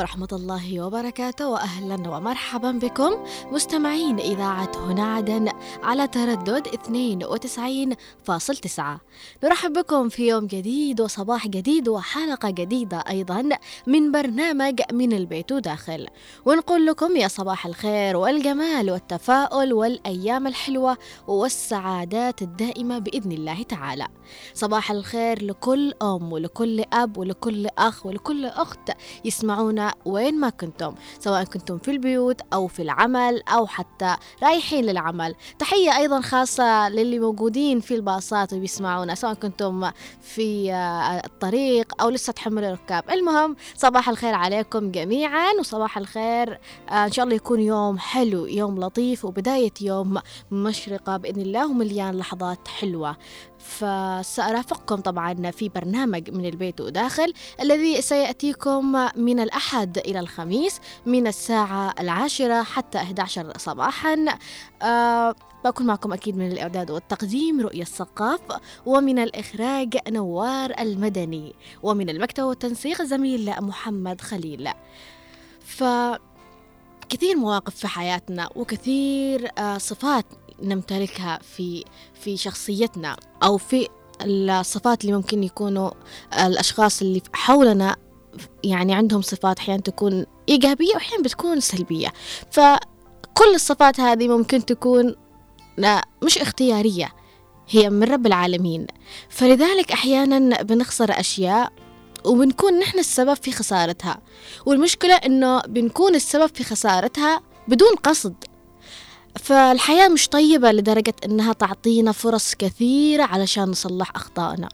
ورحمة الله وبركاته وأهلا ومرحبا بكم مستمعين إذاعة هنا عدن على تردد 92.9 نرحب بكم في يوم جديد وصباح جديد وحلقة جديدة أيضا من برنامج من البيت وداخل ونقول لكم يا صباح الخير والجمال والتفاؤل والأيام الحلوة والسعادات الدائمة بإذن الله تعالى. صباح الخير لكل أم ولكل أب ولكل أخ ولكل أخت يسمعونا وين ما كنتم سواء كنتم في البيوت أو في العمل أو حتى رايحين للعمل. تحية أيضا خاصة للي موجودين في الباصات وبيسمعونا سواء كنتم في آه، الطريق أو لسه تحملوا الركاب. المهم صباح الخير عليكم جميعا وصباح الخير آه، إن شاء الله يكون يوم حلو يوم لطيف وبداية يوم مشرقة بإذن الله ومليان لحظات حلوة. فسأرافقكم طبعا في برنامج من البيت وداخل الذي سيأتيكم من الأحد إلى الخميس من الساعة العاشرة حتى 11 صباحا. أه بكون معكم أكيد من الإعداد والتقديم رؤية الثقاف ومن الإخراج نوار المدني ومن المكتب والتنسيق زميل محمد خليل. ف كثير مواقف في حياتنا وكثير آه، صفات نمتلكها في في شخصيتنا أو في الصفات اللي ممكن يكونوا الأشخاص اللي حولنا يعني عندهم صفات أحيانا تكون إيجابية وأحيانا بتكون سلبية. فكل الصفات هذه ممكن تكون مش اختيارية هي من رب العالمين. فلذلك أحيانا بنخسر أشياء وبنكون نحن السبب في خسارتها. والمشكلة إنه بنكون السبب في خسارتها بدون قصد. فالحياة مش طيبة لدرجة إنها تعطينا فرص كثيرة علشان نصلح أخطائنا.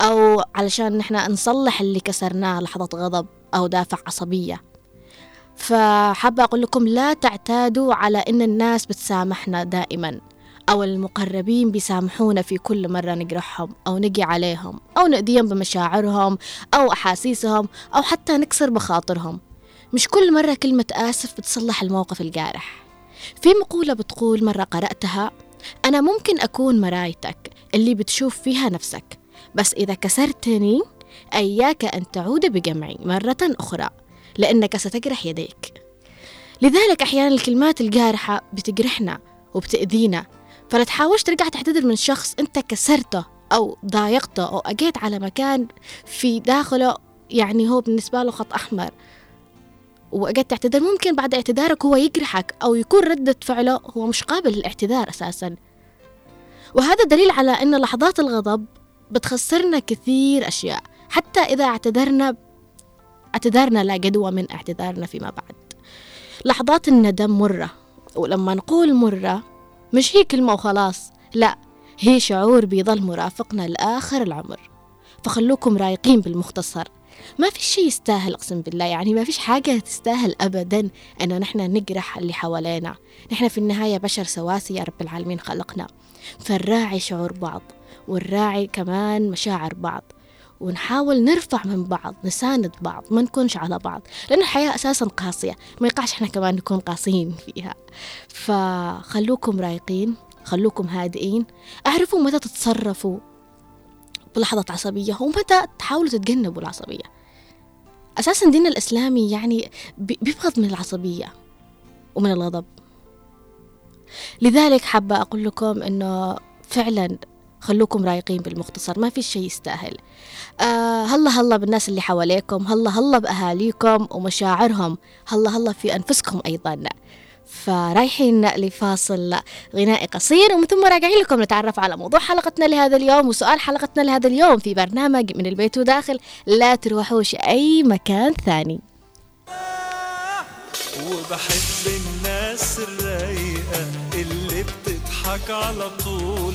أو علشان نحن نصلح اللي كسرناه لحظة غضب أو دافع عصبية. فحابة أقول لكم لا تعتادوا على إن الناس بتسامحنا دائما أو المقربين بيسامحونا في كل مرة نجرحهم أو نجي عليهم أو نأذيهم بمشاعرهم أو أحاسيسهم أو حتى نكسر بخاطرهم. مش كل مرة كلمة آسف بتصلح الموقف الجارح. في مقولة بتقول مرة قرأتها أنا ممكن أكون مرايتك اللي بتشوف فيها نفسك بس إذا كسرتني أياك أن تعود بجمعي مرة أخرى. لأنك ستجرح يديك. لذلك أحيانا الكلمات الجارحة بتجرحنا وبتأذينا فلا تحاولش ترجع تعتذر من شخص أنت كسرته أو ضايقته أو أجيت على مكان في داخله يعني هو بالنسبة له خط أحمر وأجيت تعتذر ممكن بعد اعتذارك هو يجرحك أو يكون ردة فعله هو مش قابل للاعتذار أساسا. وهذا دليل على أن لحظات الغضب بتخسرنا كثير أشياء حتى إذا اعتذرنا اعتذارنا لا جدوى من اعتذارنا فيما بعد. لحظات الندم مرة ولما نقول مرة مش هي كلمة وخلاص لا هي شعور بيظل مرافقنا لآخر العمر. فخلوكم رايقين بالمختصر. ما في شيء يستاهل أقسم بالله يعني ما فيش حاجة تستاهل أبدا أنه نحن نجرح اللي حوالينا. نحن في النهاية بشر سواسي يا رب العالمين خلقنا. فالراعي شعور بعض والراعي كمان مشاعر بعض. ونحاول نرفع من بعض نساند بعض ما نكونش على بعض لأن الحياة أساسا قاسية ما يقعش إحنا كمان نكون قاسيين فيها. فخلوكم رايقين خلوكم هادئين اعرفوا متى تتصرفوا بلحظة عصبية ومتى تحاولوا تتجنبوا العصبية. أساسا ديننا الإسلامي يعني بيبغض من العصبية ومن الغضب. لذلك حابة أقول لكم أنه فعلا خلوكم رايقين بالمختصر ما في شيء يستاهل. آه هلا هلا بالناس اللي حواليكم هلا هلا بأهاليكم ومشاعرهم هلا هلا في أنفسكم أيضا. فرايحين لفاصل غنائي قصير ومن ثم راجعين لكم نتعرف على موضوع حلقتنا لهذا اليوم وسؤال حلقتنا لهذا اليوم في برنامج من البيت وداخل. لا تروحوش أي مكان ثاني. وبحب الناس الرايقة اللي بتضحك على طول.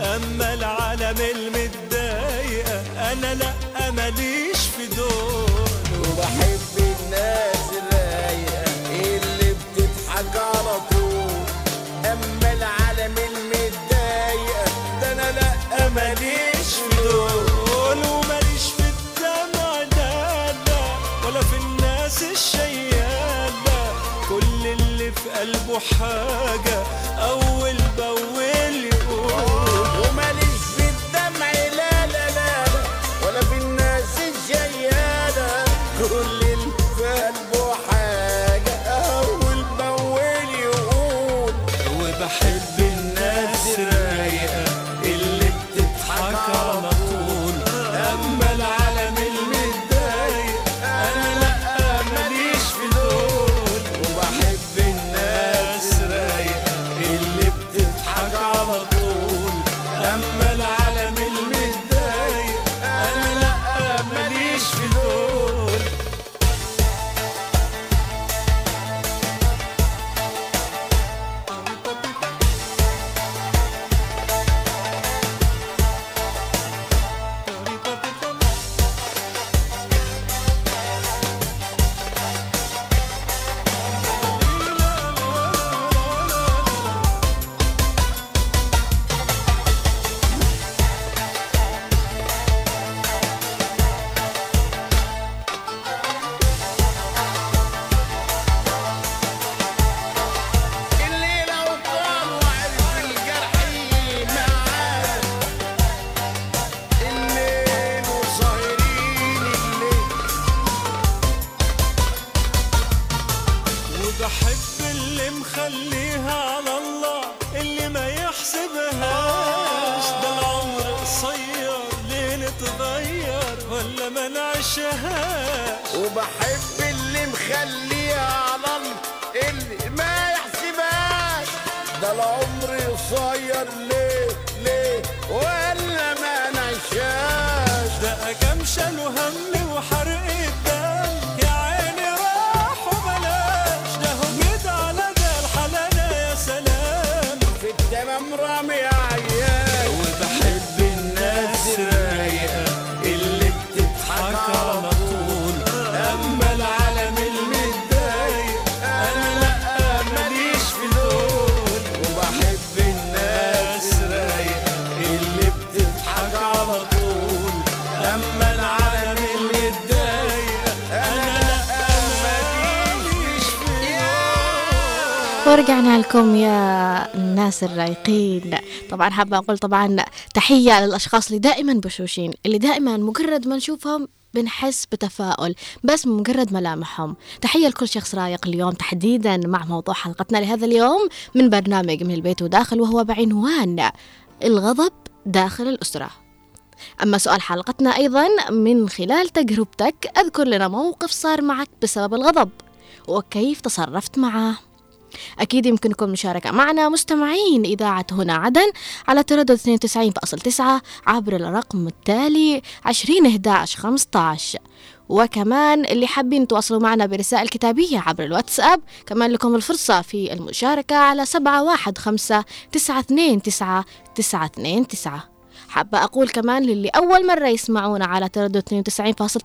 أما العالم المتضايقة أنا لا ماليش في دول. وبحب الناس الرايقة اللي بتضحك على طول. أما العالم المتضايقة ده أنا لأ ماليش في دول. وماليش في الدمع لا لا ولا في الناس في قلبه حاجة أول بأول طبعا حابة أقول طبعا تحية للأشخاص اللي دائما بشوشين اللي دائما مجرد ما نشوفهم بنحس بتفاؤل بس مجرد ملامحهم. تحية لكل شخص رايق اليوم تحديدا مع موضوع حلقتنا لهذا اليوم من برنامج من البيت وداخل وهو بعنوان الغضب داخل الأسرة. أما سؤال حلقتنا أيضا من خلال تجربتك أذكر لنا موقف صار معك بسبب الغضب وكيف تصرفت معه؟ أكيد يمكنكم المشاركة. معنا مستمعين إذاعة هنا عدن على تردد 92.9 عبر الرقم التالي 20 11 15 وكمان اللي حابين تواصلوا معنا برسائل كتابية عبر الواتساب كمان لكم الفرصة في المشاركة على 715 929 929 حابة أقول كمان للي أول مرة يسمعونا على تردد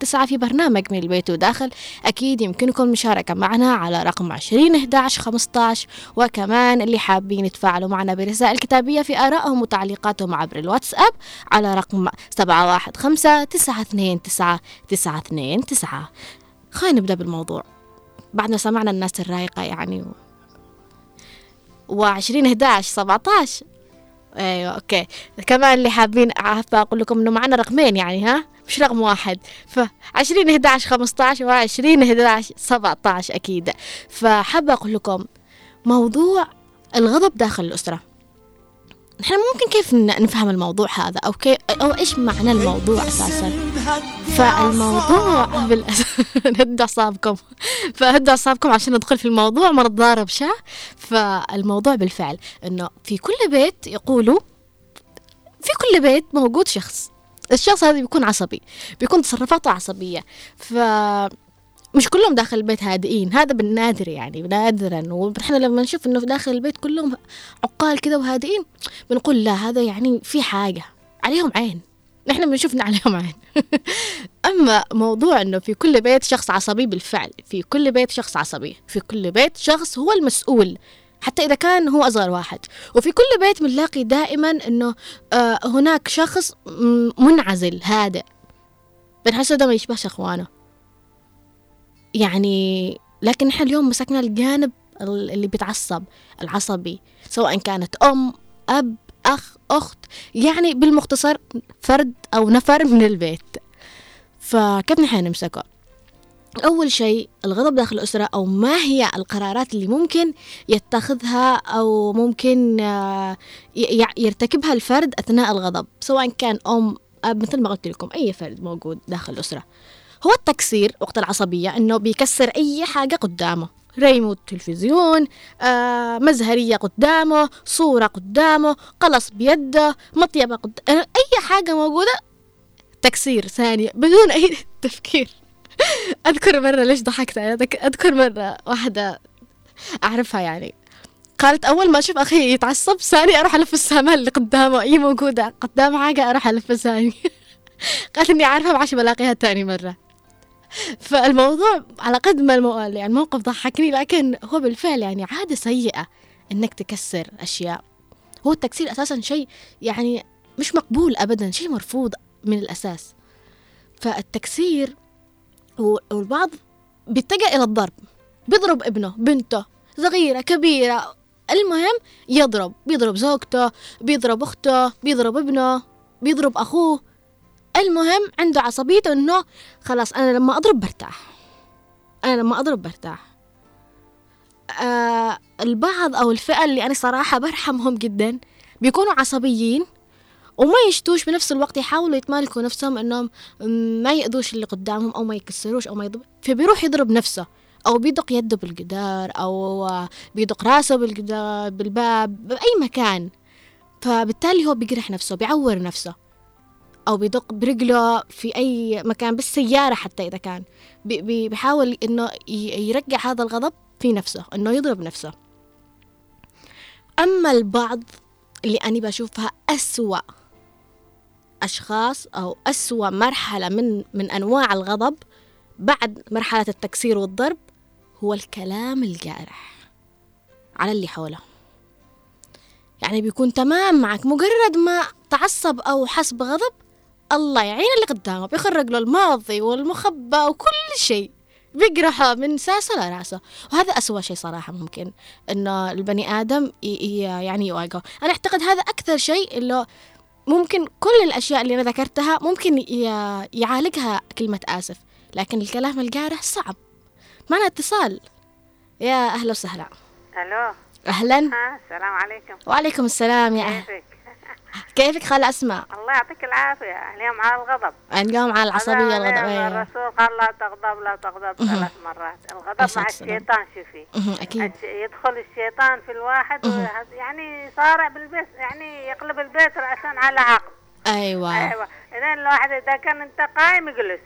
92.9 في برنامج من البيت وداخل أكيد يمكنكم المشاركة معنا على رقم 20 11 15 وكمان اللي حابين يتفاعلوا معنا برسائل كتابية في آرائهم وتعليقاتهم عبر الواتساب على رقم 715 929 929 خلينا نبدأ بالموضوع. بعد ما سمعنا الناس الرايقة يعني و20 11 17 أيوه أوكي. كمان اللي حابين حابة أقول لكم إنه معنا رقمين يعني ها؟ مش رقم واحد. ف 20 11 15 و 20 11 17 أكيد. فحابة أقول لكم موضوع الغضب داخل الأسرة. نحن ممكن كيف نفهم الموضوع هذا؟ أو كيف أو إيش معنى الموضوع أساسا؟ فالموضوع بالأساس نهدوا أعصابكم. فهدوا أعصابكم عشان ندخل في الموضوع ما نتضارب شا فالموضوع بالفعل إنه في كل بيت يقولوا في كل بيت موجود شخص. الشخص هذا بيكون عصبي بيكون تصرفاته عصبية. ف مش كلهم داخل البيت هادئين هذا بالنادر يعني نادرا. ونحن لما نشوف إنه داخل البيت كلهم عقال كذا وهادئين بنقول لا هذا يعني في حاجة عليهم عين. نحن بنشوفنا عليهم عين. أما موضوع أنه في كل بيت شخص عصبي بالفعل في كل بيت شخص عصبي في كل بيت شخص هو المسؤول حتى إذا كان هو أصغر واحد. وفي كل بيت بنلاقي دائما أنه آه هناك شخص منعزل هادئ. بنحسه ده ما يشبهش إخوانه. يعني لكن إحنا اليوم مسكنا الجانب ال- اللي بيتعصب العصبي سواء كانت أم أب أخ أخت يعني بالمختصر فرد أو نفر من البيت. فكيف نحن نمسكه؟ أول شيء الغضب داخل الأسرة أو ما هي القرارات اللي ممكن يتخذها أو ممكن آه، يرتكبها الفرد أثناء الغضب سواء كان أم أب مثل ما قلت لكم أي فرد موجود داخل الأسرة. هو التكسير وقت العصبية إنه بيكسر أي حاجة قدامه ريموت تلفزيون آه مزهرية قدامه صورة قدامه قلص بيده مطيبة قد... أي حاجة موجودة تكسير ثانية بدون أي تفكير. أذكر مرة ليش ضحكت أنا أذك- أذكر مرة واحدة أعرفها يعني. قالت أول ما أشوف أخي يتعصب ثاني أروح ألف السامة اللي قدامه أي موجودة. قدام حاجة أروح ألف ثاني قالت إني عارفة ما عادش بلاقيها تاني مرة. فالموضوع على قد ما المو... يعني الموقف ضحكني لكن هو بالفعل يعني عادة سيئة إنك تكسر أشياء. هو التكسير أساسا شيء يعني مش مقبول أبدا شيء مرفوض. من الأساس. فالتكسير والبعض بيتجه إلى الضرب. بيضرب ابنه بنته صغيرة كبيرة. المهم يضرب. بيضرب زوجته بيضرب أخته بيضرب ابنه بيضرب أخوه. المهم عنده عصبيته إنه خلاص أنا لما أضرب برتاح. أنا لما أضرب برتاح. آه البعض أو الفئة اللي أنا صراحة برحمهم جدا بيكونوا عصبيين وما يشتوش بنفس الوقت يحاولوا يتمالكوا نفسهم إنهم ما يأذوش اللي قدامهم أو ما يكسروش أو ما يضرب فبيروح يضرب نفسه أو بيدق يده بالجدار أو بيدق راسه بالجدار بالباب بأي مكان. فبالتالي هو بيجرح نفسه بيعور نفسه أو بيدق برجله في أي مكان بالسيارة حتى إذا كان. بي- بي- بيحاول إنه يرجع هذا الغضب في نفسه إنه يضرب نفسه. أما البعض اللي أنا بشوفها أسوأ أشخاص أو أسوأ مرحلة من من أنواع الغضب بعد مرحلة التكسير والضرب هو الكلام الجارح على اللي حوله. يعني بيكون تمام معك مجرد ما تعصب أو حس بغضب الله يعين اللي قدامه بيخرج له الماضي والمخبى وكل شيء. بيجرحه من ساسة لراسه وهذا أسوأ شيء صراحة ممكن إنه البني آدم يعني يواجهه. أنا أعتقد هذا أكثر شيء اللي ممكن كل الأشياء اللي أنا ذكرتها ممكن يعالجها كلمة آسف. لكن الكلام الجارح صعب. معنا اتصال. يا أهلا وسهلا. ألو. أهلا. ها السلام عليكم. وعليكم السلام يا أهل. كيفك خالة أسماء؟ الله يعطيك العافية. اليوم على الغضب. اليوم على العصبية هذا الغضبية الرسول قال لا تغضب لا تغضب ثلاث مرات. الغضب مع. الشيطان شوفي. أكيد. يدخل الشيطان في الواحد يعني صارع بالبيت يعني يقلب البيت رأسا على عقب. أيوة. أيوه. اذا الواحد إذا كان أنت قايم يجلس.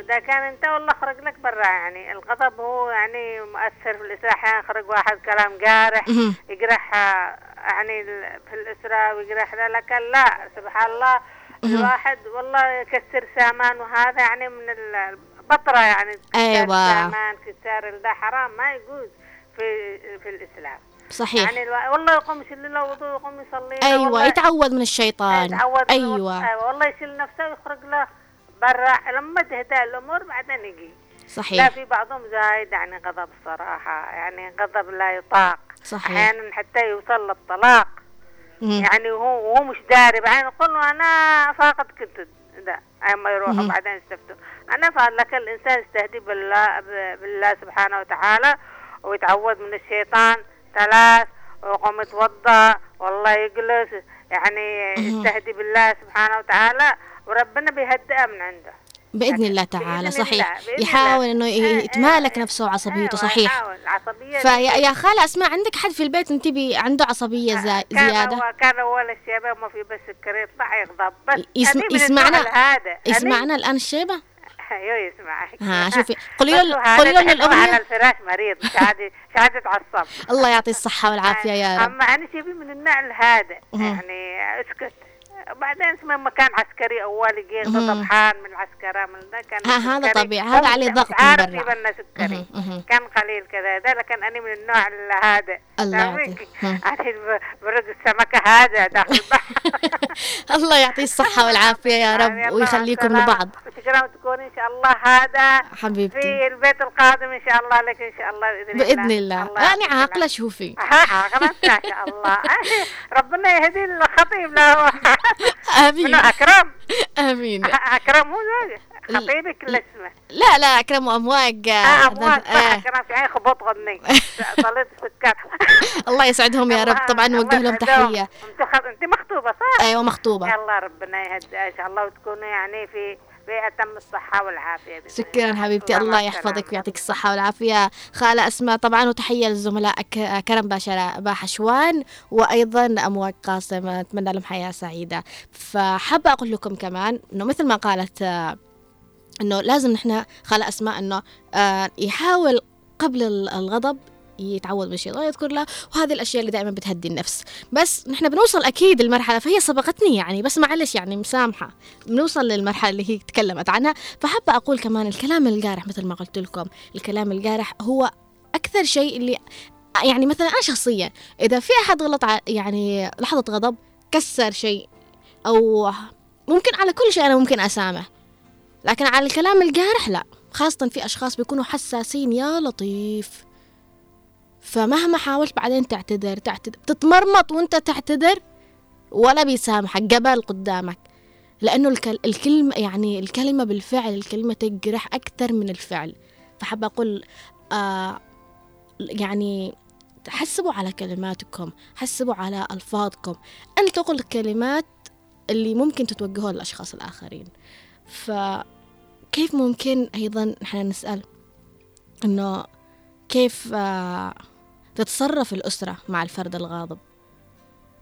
إذا كان أنت والله خرج لك برا يعني الغضب هو يعني مؤثر في الاسره أحيانا يخرج واحد كلام جارح. يجرح يعني في الاسره ويجرح ذا لكن لا سبحان الله الواحد والله يكسر سامان وهذا يعني من ال- البطرة يعني كسر أيوة. سامان كسر ده حرام ما يجوز في في الإسلام. صحيح. يعني الوا- والله يقوم يشيل له وضوء يقوم يصلي والله يتعوذ من الشيطان. يتعود من الوقت. أيوة. أيوه والله يشيل نفسه ويخرج له برا لما تهدى الأمور بعدين يجي. لا صحيح في بعضهم زايد يعني غضب الصراحه يعني غضب لا يطاق. صحيح. أحيانا حتى يوصل للطلاق. مهم. يعني وهو وهو مش داري. بعدين يقول له أنا فاقد كنت ده أما يروحوا. بعدين يستفتوا أنا فقال لك الإنسان يستهدي بالله بالله سبحانه وتعالى ويتعوذ من الشيطان. ثلاث ويقوم يتوضا والله يجلس. يعني. يستهدي بالله سبحانه وتعالى وربنا بيهدئه من عنده. بإذن الله تعالى بإذن صحيح. الله، يحاول. إنه إيه، إيه. يتمالك نفسه وعصبيته أيوة، صحيح. فيا يا خالة أسماء عندك حد في البيت انتبي عنده عصبية زا- كان زيادة؟ هو كان اول الشباب ما في بس السكر يطلع يغضب. بس يسم- يسمعنا- هذا. يسمعنا الآن الشيبة؟ أيوه يسمعك. ها شوفي قولي له هذا قولي له تحسه على الفراش مريض مش عاد مش الله يعطي الصحة والعافية يا رب. أما أنا شبي من النوع الهادئ مهم. يعني أسكت. بعدين اسمه مكان عسكري اول جيت مهم. طبحان من العسكرة من ده كان ها، هذا. طبيعي، هذا عليه ضغط عارف. يبنى سكري. كان قليل كذا ده لكن أنا من النوع هذا الله. أنا برد السمكة هذا داخل البحر الله يعطيه الصحة والعافية يا رب ويخليكم. لبعض وشكرا تكون إن شاء الله هذا حبيبتي في البيت القادم إن شاء الله لك إن شاء الله بإذن الله بإذن الله عاقلة العافية. شوفي عاقلة ما شاء الله ربنا يهدي الخطيب له آمين. منو أكرم؟ آمين. أكرم مو خطيبك اللي اسمه لا لا أكرم أمواج أه اموات صح آه. أكرم في عين خبط غني. صليت السكر الله يسعدهم يا رب. طبعا نوجه لهم. تحية. انت مخطوبة صح؟ أيوة مخطوبة. يلا ربنا يهدي. إن شاء الله وتكونوا يعني في اتم الصحة والعافية بإذن شكرا الله. حبيبتي الله السلامة. يحفظك ويعطيك الصحة والعافية خالة أسماء طبعا وتحية للزملاء ك- كرم باشا باحشوان وأيضا أمواج قاسم أتمنى لهم حياة سعيدة فحابة أقول لكم كمان أنه مثل ما قالت آه، أنه لازم نحن خالة أسماء أنه آه، يحاول قبل ال- الغضب يتعوذ من الشيطان يذكر له وهذه الأشياء اللي دائما بتهدي النفس. بس نحن بنوصل أكيد المرحله فهي سبقتني يعني بس معلش يعني مسامحة. بنوصل للمرحلة اللي هي تكلمت عنها. فحابة أقول كمان الكلام الجارح مثل ما قلت لكم الكلام الجارح هو أكثر شيء اللي يعني مثلا أنا شخصيا إذا في أحد غلط يعني لحظة غضب كسر شيء أو ممكن على كل شيء أنا ممكن أسامح. لكن على الكلام الجارح لا خاصة في أشخاص بيكونوا حساسين يا لطيف. فمهما حاولت بعدين تعتذر تعتذر تتمرمط وانت تعتذر ولا بيسامحك جبل قدامك. لأنه الكل... الكلمة يعني الكلمة بالفعل الكلمة تجرح أكثر من الفعل. فحابة أقول آه يعني حسبوا على كلماتكم حسبوا على ألفاظكم. أن تقول الكلمات اللي ممكن تتوجهها للأشخاص الآخرين. فكيف ممكن أيضا نحن نسأل أنه كيف آه تتصرف الأسرة مع الفرد الغاضب.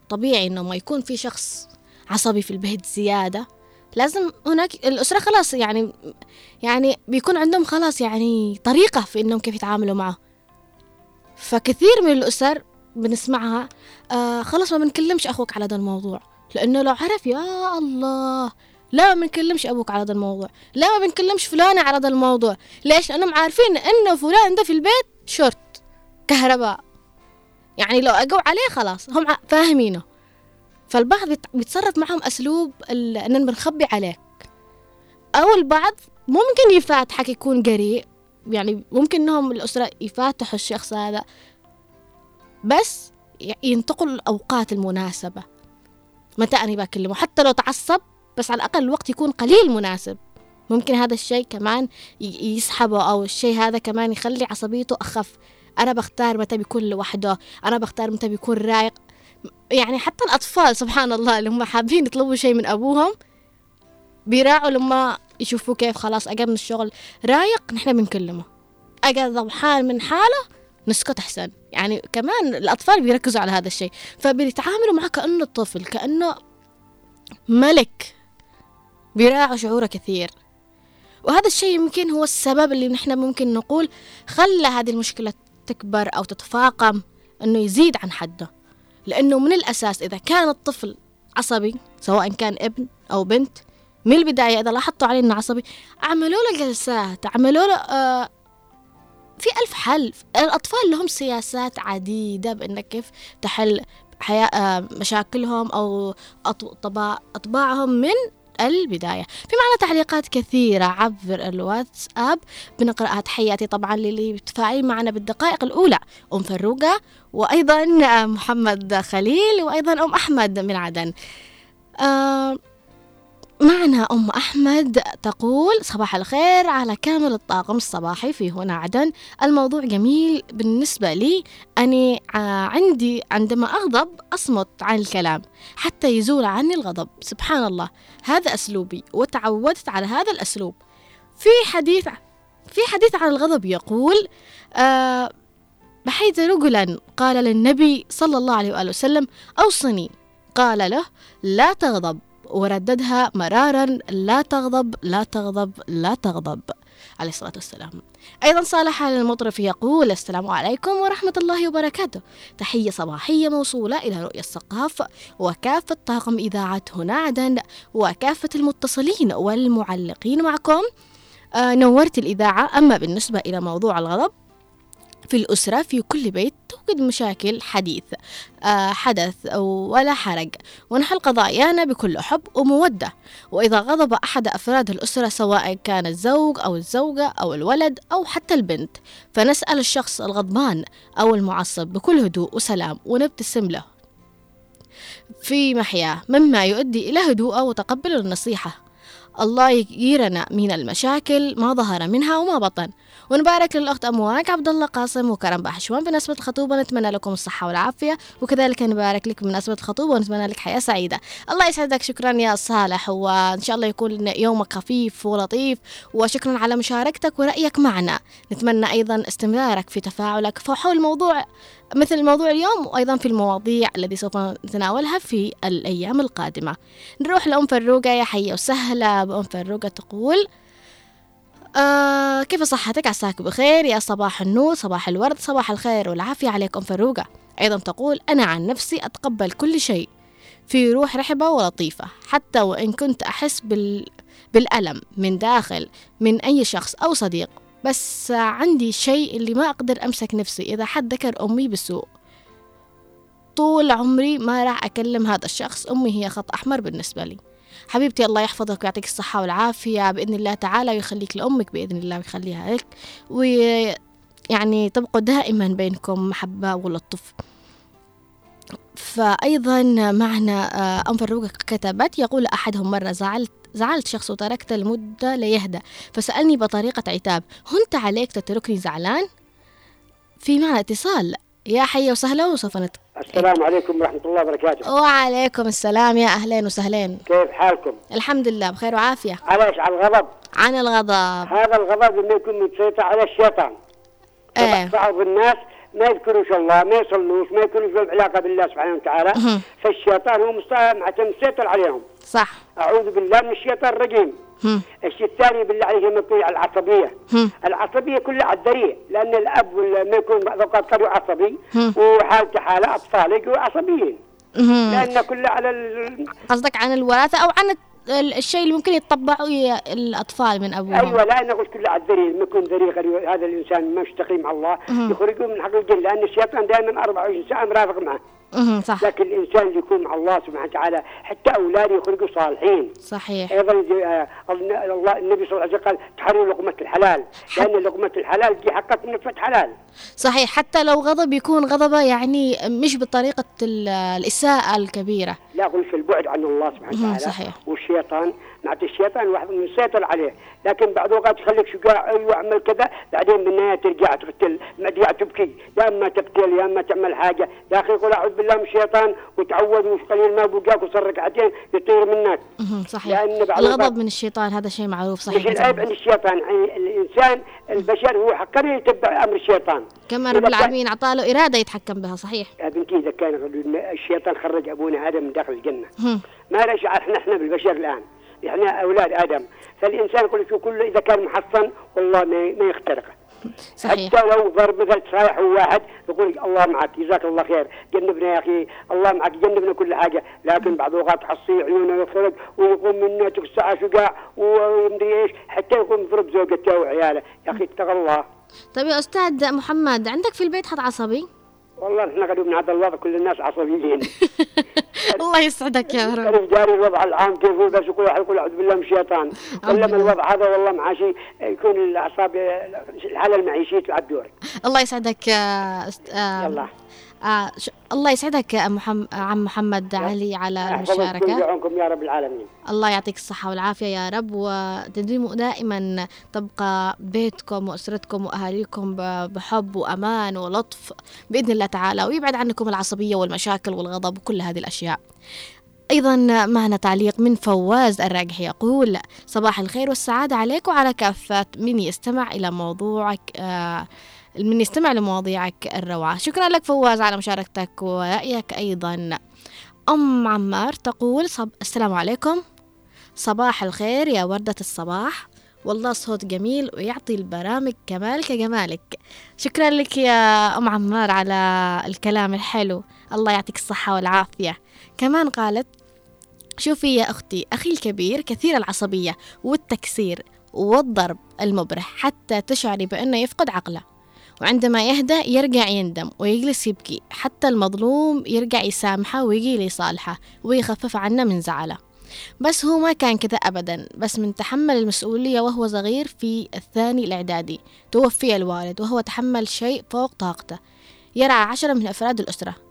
طبيعي أنه ما يكون في شخص عصبي في البيت زيادة. لازم هناك الأسرة خلاص يعني يعني بيكون عندهم خلاص يعني طريقة في إنهم كيف يتعاملوا معه. فكثير من الأسر بنسمعها آه خلاص ما بنكلمش أخوك على هذا الموضوع. لأنه لو عرف يا الله لا ما بنكلمش أبوك على هذا الموضوع لا ما بنكلمش فلانة على هذا الموضوع. ليش؟ لأنهم عارفين إنه فلان ده في البيت شرط كهرباء. يعني لو أقوا عليه خلاص هم فاهمينه. فالبعض بيت- بيتصرف معهم أسلوب ال- إننا بنخبي عليك. أو البعض ممكن يفاتحك يكون قريء يعني ممكن إنهم الأسرة يفاتحوا الشخص هذا. بس ينتقل الأوقات المناسبة. متى أنا بكلمه؟ حتى لو تعصب بس على الأقل الوقت يكون قليل مناسب. ممكن هذا الشيء كمان يسحبه أو الشيء هذا كمان يخلي عصبيته أخف. أنا بختار متى بيكون لوحده أنا بختار متى بيكون رايق. يعني حتى الأطفال سبحان الله اللي هم حابين يطلبوا شيء من أبوهم بيراعوا لما يشوفوا كيف خلاص أجا من الشغل. رايق نحن بنكلمه. أجا ضبحان من حاله نسكت أحسن. يعني كمان الأطفال بيركزوا على هذا الشيء. فبيتعاملوا معه كأنه طفل كأنه ملك. بيراعوا شعوره كثير. وهذا الشيء يمكن هو السبب اللي نحن ممكن نقول خلى هذه المشكلة تكبر أو تتفاقم أنه يزيد عن حده. لأنه من الأساس إذا كان الطفل عصبي سواء كان ابن أو بنت من البداية إذا لاحظتوا عليه إنه عصبي عملوا له جلسات عملوا له آه في ألف حل. الأطفال لهم سياسات عديدة بأنك كيف تحل حياة آه مشاكلهم أو أط- طباع أطباعهم من البداية. في معنا تعليقات كثيرة عبر الواتساب. بنقرأها تحياتي طبعا للي بتفاعلين معنا بالدقائق الأولى أم فروقة وأيضا محمد خليل وأيضا أم أحمد من عدن. آه معنا أم أحمد تقول صباح الخير على كامل الطاقم الصباحي في هنا عدن. الموضوع جميل بالنسبة لي. أني عندي عندما أغضب أصمت عن الكلام حتى يزول عني الغضب. سبحان الله. هذا أسلوبي وتعودت على هذا الأسلوب. في حديث في حديث عن الغضب يقول آه بحيث رجلا قال للنبي صلى الله عليه وآله وسلم أوصني. قال له لا تغضب. ورددها مرارا لا تغضب لا تغضب لا تغضب عليه الصلاة والسلام. أيضا صالح المطرف يقول السلام عليكم ورحمة الله وبركاته. تحية صباحية موصولة إلى رؤية الثقاف وكافة طاقم إذاعة هنا عدن وكافة المتصلين والمعلقين معكم. آه نورت الإذاعة. أما بالنسبة إلى موضوع الغضب في الأسرة في كل بيت توجد مشاكل حديث آه حدث ولا حرج. ونحل قضايانا بكل حب ومودة. وإذا غضب أحد أفراد الأسرة سواء كان الزوج أو الزوجة أو الولد أو حتى البنت فنسأل الشخص الغضبان أو المعصب بكل هدوء وسلام ونبتسم له. في محياه مما يؤدي إلى هدوءه وتقبل النصيحة. الله يجيرنا من المشاكل ما ظهر منها وما بطن. ونبارك للأخت أمواج عبد الله قاسم وكرم بحشوان بمناسبة الخطوبة نتمنى لكم الصحة والعافية. وكذلك نبارك لك بمناسبة الخطوبة ونتمنى لك حياة سعيدة. الله يسعدك شكرا يا صالح وإن شاء الله يكون يومك خفيف ولطيف. وشكرا على مشاركتك ورأيك معنا. نتمنى أيضا استمرارك في تفاعلك حول موضوع مثل موضوع اليوم وأيضا في المواضيع التي سوف نتناولها في الأيام القادمة. نروح لأم فروقة يا حية وسهلة بأم فروقة تقول آه كيف صحتك؟ عساك بخير يا صباح النور صباح الورد صباح الخير والعافية عليكم فروقة أيضا تقول أنا عن نفسي أتقبل كل شيء في روح رحبة ولطيفة حتى وإن كنت أحس بال... بالألم من داخل من أي شخص أو صديق. بس عندي شيء اللي ما أقدر أمسك نفسي إذا حد ذكر أمي بسوء طول عمري ما راح أكلم هذا الشخص أمي هي خط أحمر بالنسبة لي. حبيبتي الله يحفظك ويعطيك الصحة والعافية بإذن الله تعالى ويخليك لأمك بإذن الله ويخليها لك. ويعني تبقوا دائما بينكم محبة ولطف. فأيضا معنا آه، أم فروق كتبت يقول أحدهم مرة زعلت زعلت شخص وتركته لمدة ليهدى فسألني بطريقة عتاب هنت عليك تتركني زعلان؟ في معنا اتصال يا حيا وسهلا وسوف نت... السلام عليكم ورحمة الله وبركاته. وعليكم السلام يا أهلين وسهلين. كيف حالكم؟ الحمد لله بخير وعافية. علاش على الغضب؟ عن الغضب. هذا الغضب لما يكون متسيطر على الشيطان. إيه. بعض الناس ما يذكروش الله ما يصلوش ما يكونوش لهم علاقة بالله سبحانه وتعالى. فالشيطان هو مسيطر عليهم. صح. أعوذ بالله من الشيطان الرجيم. الشيء الثاني بالله عليك لما يكون العصبية هم. العصبية كلها على الذريع لأن الأب ولا- ما يكون بعض الأوقات قد عصبي. وحالته حالة أطفال يكونوا عصبيين. لأن كلها على ال... قصدك عن الوراثة أو عن ال- الشيء اللي ممكن يتطبعوا الأطفال من أبوهم أيوه لا أنا قلت كله على الذريع لما يكون ذريع هذا الإنسان ما مستقيم مع الله يخرجوه من حق الجن لأن الشيطان دائما 24 ساعة مرافق معه. صح. لكن الإنسان اللي يكون مع الله سبحانه وتعالى حتى أولاده يخرجوا صالحين. صحيح. أيضا آه، الله النبي صلى الله عليه وسلم قال تحرير لقمة الحلال. لأن لقمة الحلال دي حقت من نفة حلال صحيح حتى لو غضب يكون غضبه يعني مش بطريقة ال- الإساءة الكبيرة. لا أقول في البعد عن الله سبحانه وتعالى صحيح. والشيطان معناته الشيطان واحد مسيطر عليه. لكن بعض الأوقات يخليك شجاع أيوه اعمل كذا بعدين بالنهاية ترجع تقتل ترجع تبكي. يا أما تقتل يا أما تعمل حاجة. يا أخي قل أعوذ بالله من الشيطان وتعوذ وش قليل ما بقاك وصل ركعتين يطير منك. صحيح. الغضب الأوقات- من الشيطان هذا شيء معروف صحيح مش العيب عند الشيطان. يعني الإنسان البشر هو حقا يتبع أمر الشيطان. كما إذا رب العالمين أعطاه إرادة يتحكم بها صحيح. يا بنتي إذا كان الشيطان خرج أبونا آدم من داخل الجنة. هم. ما لا إحنا إحنا بالبشر الآن. إحنا أولاد آدم. فالإنسان يقول شو كله إذا كان محصن والله ما ما يخترقه. صحيح. حتى لو ضرب مثل صايح واحد يقول الله معك جزاك الله خير جنبنا يا أخي الله معك جنبنا كل حاجة. لكن بعض الأوقات تحصي عيونه يفرق ويقوم منه تقصع شقاع ومدري إيش حتى يقوم يضرب زوجته وعياله. يا أخي اتق الله. طيب يا أستاذ محمد عندك في البيت حد عصبي؟ والله إحنا قاعدين من هذا الوضع كل الناس عصبيين. الله يسعدك يا رب. كان جاري الوضع العام كيف هو؟ بس كل واحد يقول أعوذ بالله من الشيطان. لما بالله. الوضع هذا والله معاشي يكون الأعصاب الحاله المعيشيه تلعب دور الله يسعدك يا أست... آه يلا. آه ش... الله يسعدك يا محم... عم محمد علي على المشاركة. يا رب العالمين. الله يعطيك الصحة والعافية يا رب وتديموا دائما تبقى بيتكم وأسرتكم وأهاليكم بحب وأمان ولطف بإذن الله تعالى ويبعد عنكم العصبية والمشاكل والغضب وكل هذه الأشياء. أيضا معنا تعليق من فواز الراجح يقول صباح الخير والسعادة عليك وعلى كافة من يستمع إلى موضوعك آه من يستمع لمواضيعك الروعة. شكرا لك فواز على مشاركتك ورأيك أيضا. أم عمار تقول صب... السلام عليكم. صباح الخير يا وردة الصباح. والله صوت جميل ويعطي البرامج كمال كجمالك شكرا لك يا أم عمار على الكلام الحلو. الله يعطيك الصحة والعافية. كمان قالت شوفي يا أختي أخي الكبير كثير العصبية والتكسير والضرب المبرح حتى تشعري بأنه يفقد عقله. وعندما يهدأ يرجع يندم ويجلس يبكي. حتى المظلوم يرجع يسامحه ويجي لصالحه ويخفف عنه من زعله. بس هو ما كان كذا أبدا. بس من تحمل المسؤولية وهو صغير في الثاني الإعدادي. توفي الوالد وهو تحمل شيء فوق طاقته. يرعى عشرة من أفراد الأسرة.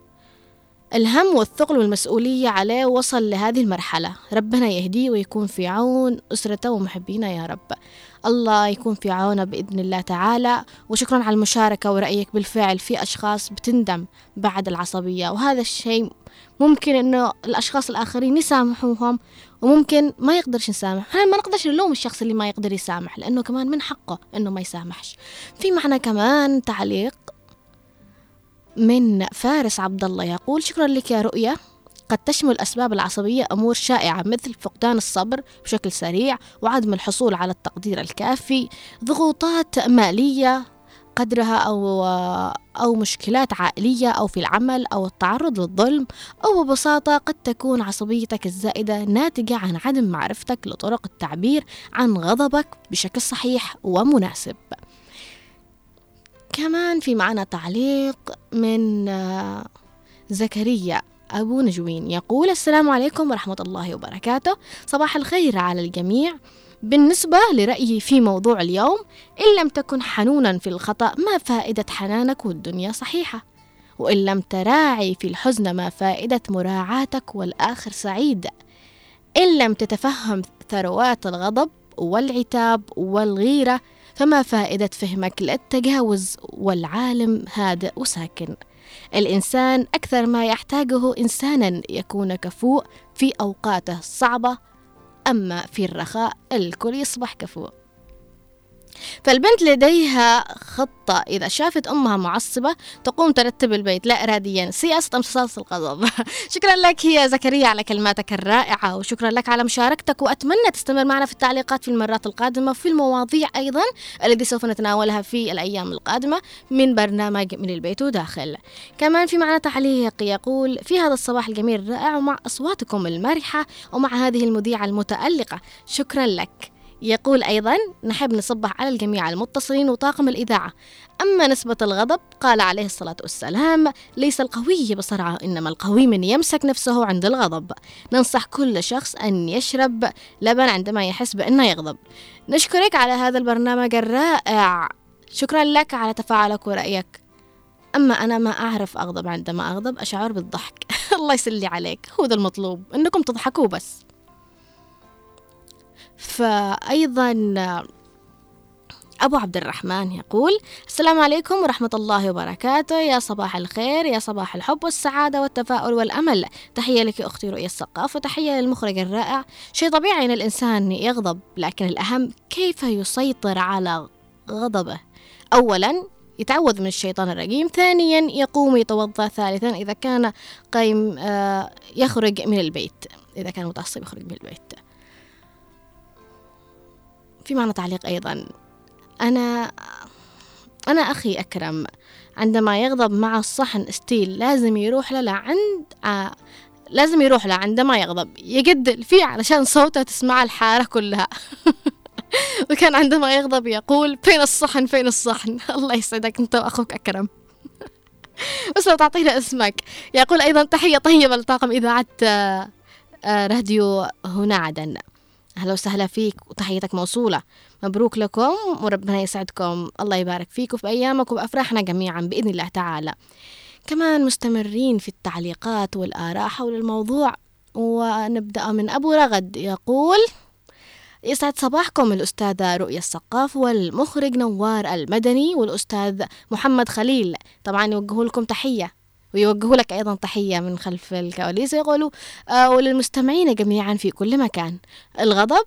الهم والثقل والمسؤولية عليه وصل لهذه المرحلة. ربنا يهديه ويكون في عون أسرته ومحبينه يا رب. الله يكون في عونه بإذن الله تعالى. وشكرا على المشاركة ورأيك بالفعل في أشخاص بتندم بعد العصبية. وهذا الشيء ممكن إنه الأشخاص الآخرين يسامحوهم وممكن ما يقدرش يسامح. إحنا ما نقدرش نلوم الشخص اللي ما يقدر يسامح لأنه كمان من حقه إنه ما يسامحش. في معنى كمان تعليق من فارس عبد الله يقول شكرا لك يا رؤية. قد تشمل أسباب العصبية أمور شائعة مثل فقدان الصبر بشكل سريع وعدم الحصول على التقدير الكافي ضغوطات مالية قدرها أو أو مشكلات عائلية أو في العمل أو التعرض للظلم أو ببساطة قد تكون عصبيتك الزائدة ناتجة عن عدم معرفتك لطرق التعبير عن غضبك بشكل صحيح ومناسب. كمان في معنا تعليق من آه، زكريا أبو نجوين يقول السلام عليكم ورحمة الله وبركاته. صباح الخير على الجميع. بالنسبة لرأيي في موضوع اليوم إن لم تكن حنونا في الخطأ ما فائدة حنانك والدنيا صحيحة؟ وإن لم تراعي في الحزن ما فائدة مراعاتك والآخر سعيد؟ إن لم تتفهم ثروات الغضب والعتاب والغيرة فما فائدة فهمك للتجاوز والعالم هادئ وساكن. الإنسان أكثر ما يحتاجه إنسانا يكون كفوء في أوقاته الصعبة أما في الرخاء الكل يصبح كفوء. فالبنت لديها خطة. إذا شافت أمها معصبة تقوم ترتب البيت. لا إراديا. سياسة أمتصاص الغضب. شكرا لك يا زكريا على كلماتك الرائعة وشكرا لك على مشاركتك وأتمنى تستمر معنا في التعليقات في المرات القادمة وفي المواضيع أيضا التي سوف نتناولها في الأيام القادمة من برنامج من البيت وداخل. كمان في معنا تعليق يقول في هذا الصباح الجميل الرائع ومع أصواتكم المرحة ومع هذه المذيعة المتألقة. شكرا لك. يقول أيضا نحب نصبح على الجميع المتصلين وطاقم الإذاعة. أما نسبة الغضب قال عليه الصلاة والسلام ليس القوي بصرعة إنما القوي من يمسك نفسه عند الغضب. ننصح كل شخص أن يشرب لبن عندما يحس بأنه يغضب. نشكرك على هذا البرنامج الرائع. شكرا لك على تفاعلك ورأيك. أما أنا ما أعرف أغضب عندما أغضب أشعر بالضحك. الله يسلي عليك. هو ذا المطلوب. إنكم تضحكوا بس. فأيضا أبو عبد الرحمن يقول السلام عليكم ورحمة الله وبركاته. يا صباح الخير يا صباح الحب والسعادة والتفاؤل والأمل. تحية لك أختي رؤية السقاف وتحية للمخرج الرائع. شيء طبيعي أن الإنسان يغضب لكن الأهم كيف يسيطر على غضبه؟ أولا يتعوذ من الشيطان الرجيم. ثانيا يقوم يتوضأ. ثالثا إذا كان قيم آه، يخرج من البيت. إذا كان متعصب يخرج من البيت. في معنى تعليق أيضا. أنا أنا أخي أكرم عندما يغضب مع الصحن ستيل لازم يروح له لعند آه لازم يروح له عندما يغضب. يقدل فيه علشان صوته تسمع الحارة كلها. وكان عندما يغضب يقول فين الصحن فين الصحن؟ الله يسعدك أنت وأخوك أكرم. بس لو تعطينا اسمك يقول أيضا تحية طيبة لطاقم إذاعة آه، آه، راديو هنا عدن. أهلا وسهلا فيك وتحيتك موصولة. مبروك لكم وربنا يسعدكم. الله يبارك فيكم في أيامكم وأفراحنا جميعا بإذن الله تعالى. كمان مستمرين في التعليقات والآراء حول الموضوع ونبدأ من أبو رغد. يقول يسعد صباحكم الأستاذة رؤية السقاف والمخرج نوار المدني والأستاذ محمد خليل. طبعا يوجهوا لكم تحية. ويوجهوا لك أيضا تحية من خلف الكواليس. يقولوا آه وللمستمعين جميعا في كل مكان. الغضب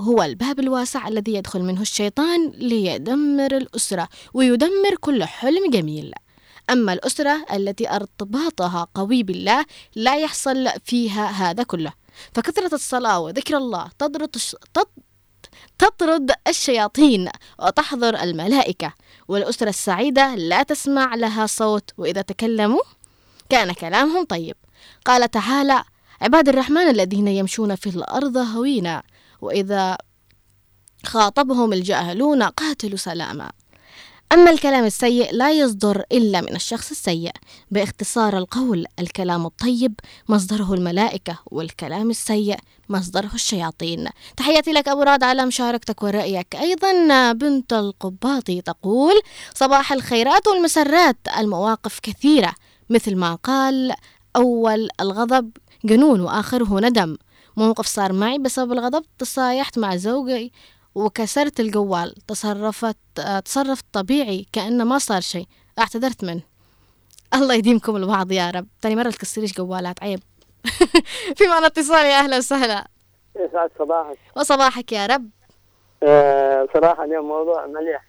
هو الباب الواسع الذي يدخل منه الشيطان ليدمر الأسرة ويدمر كل حلم جميل. أما الأسرة التي أرتباطها قوي بالله لا يحصل فيها هذا كله. فكثرة الصلاة وذكر الله تضرط الش... تط... تطرد الشياطين وتحضر الملائكة. والأسرة السعيدة لا تسمع لها صوت وإذا تكلموا كان كلامهم طيب. قال تعالى عباد الرحمن الذين يمشون في الأرض هوينا وإذا خاطبهم الجاهلون قاتلوا سلاما. أما الكلام السيء لا يصدر إلا من الشخص السيء. باختصار القول الكلام الطيب مصدره الملائكة والكلام السيء مصدره الشياطين. تحياتي لك أبو راد على مشاركتك ورأيك. أيضا بنت القباطي تقول صباح الخيرات والمسرات المواقف كثيرة مثل ما قال أول الغضب جنون وآخره ندم. موقف صار معي بسبب الغضب تصايحت مع زوجي وكسرت الجوال تصرفت تصرف طبيعي كأنه ما صار شيء. اعتذرت منه. الله يديمكم البعض يا رب. تاني مرة تكسريش جوالات عيب. في معنا اتصال يا أهلا وسهلا. يسعد صباحك. وصباحك يا رب. آه، صراحة اليوم موضوع مليح.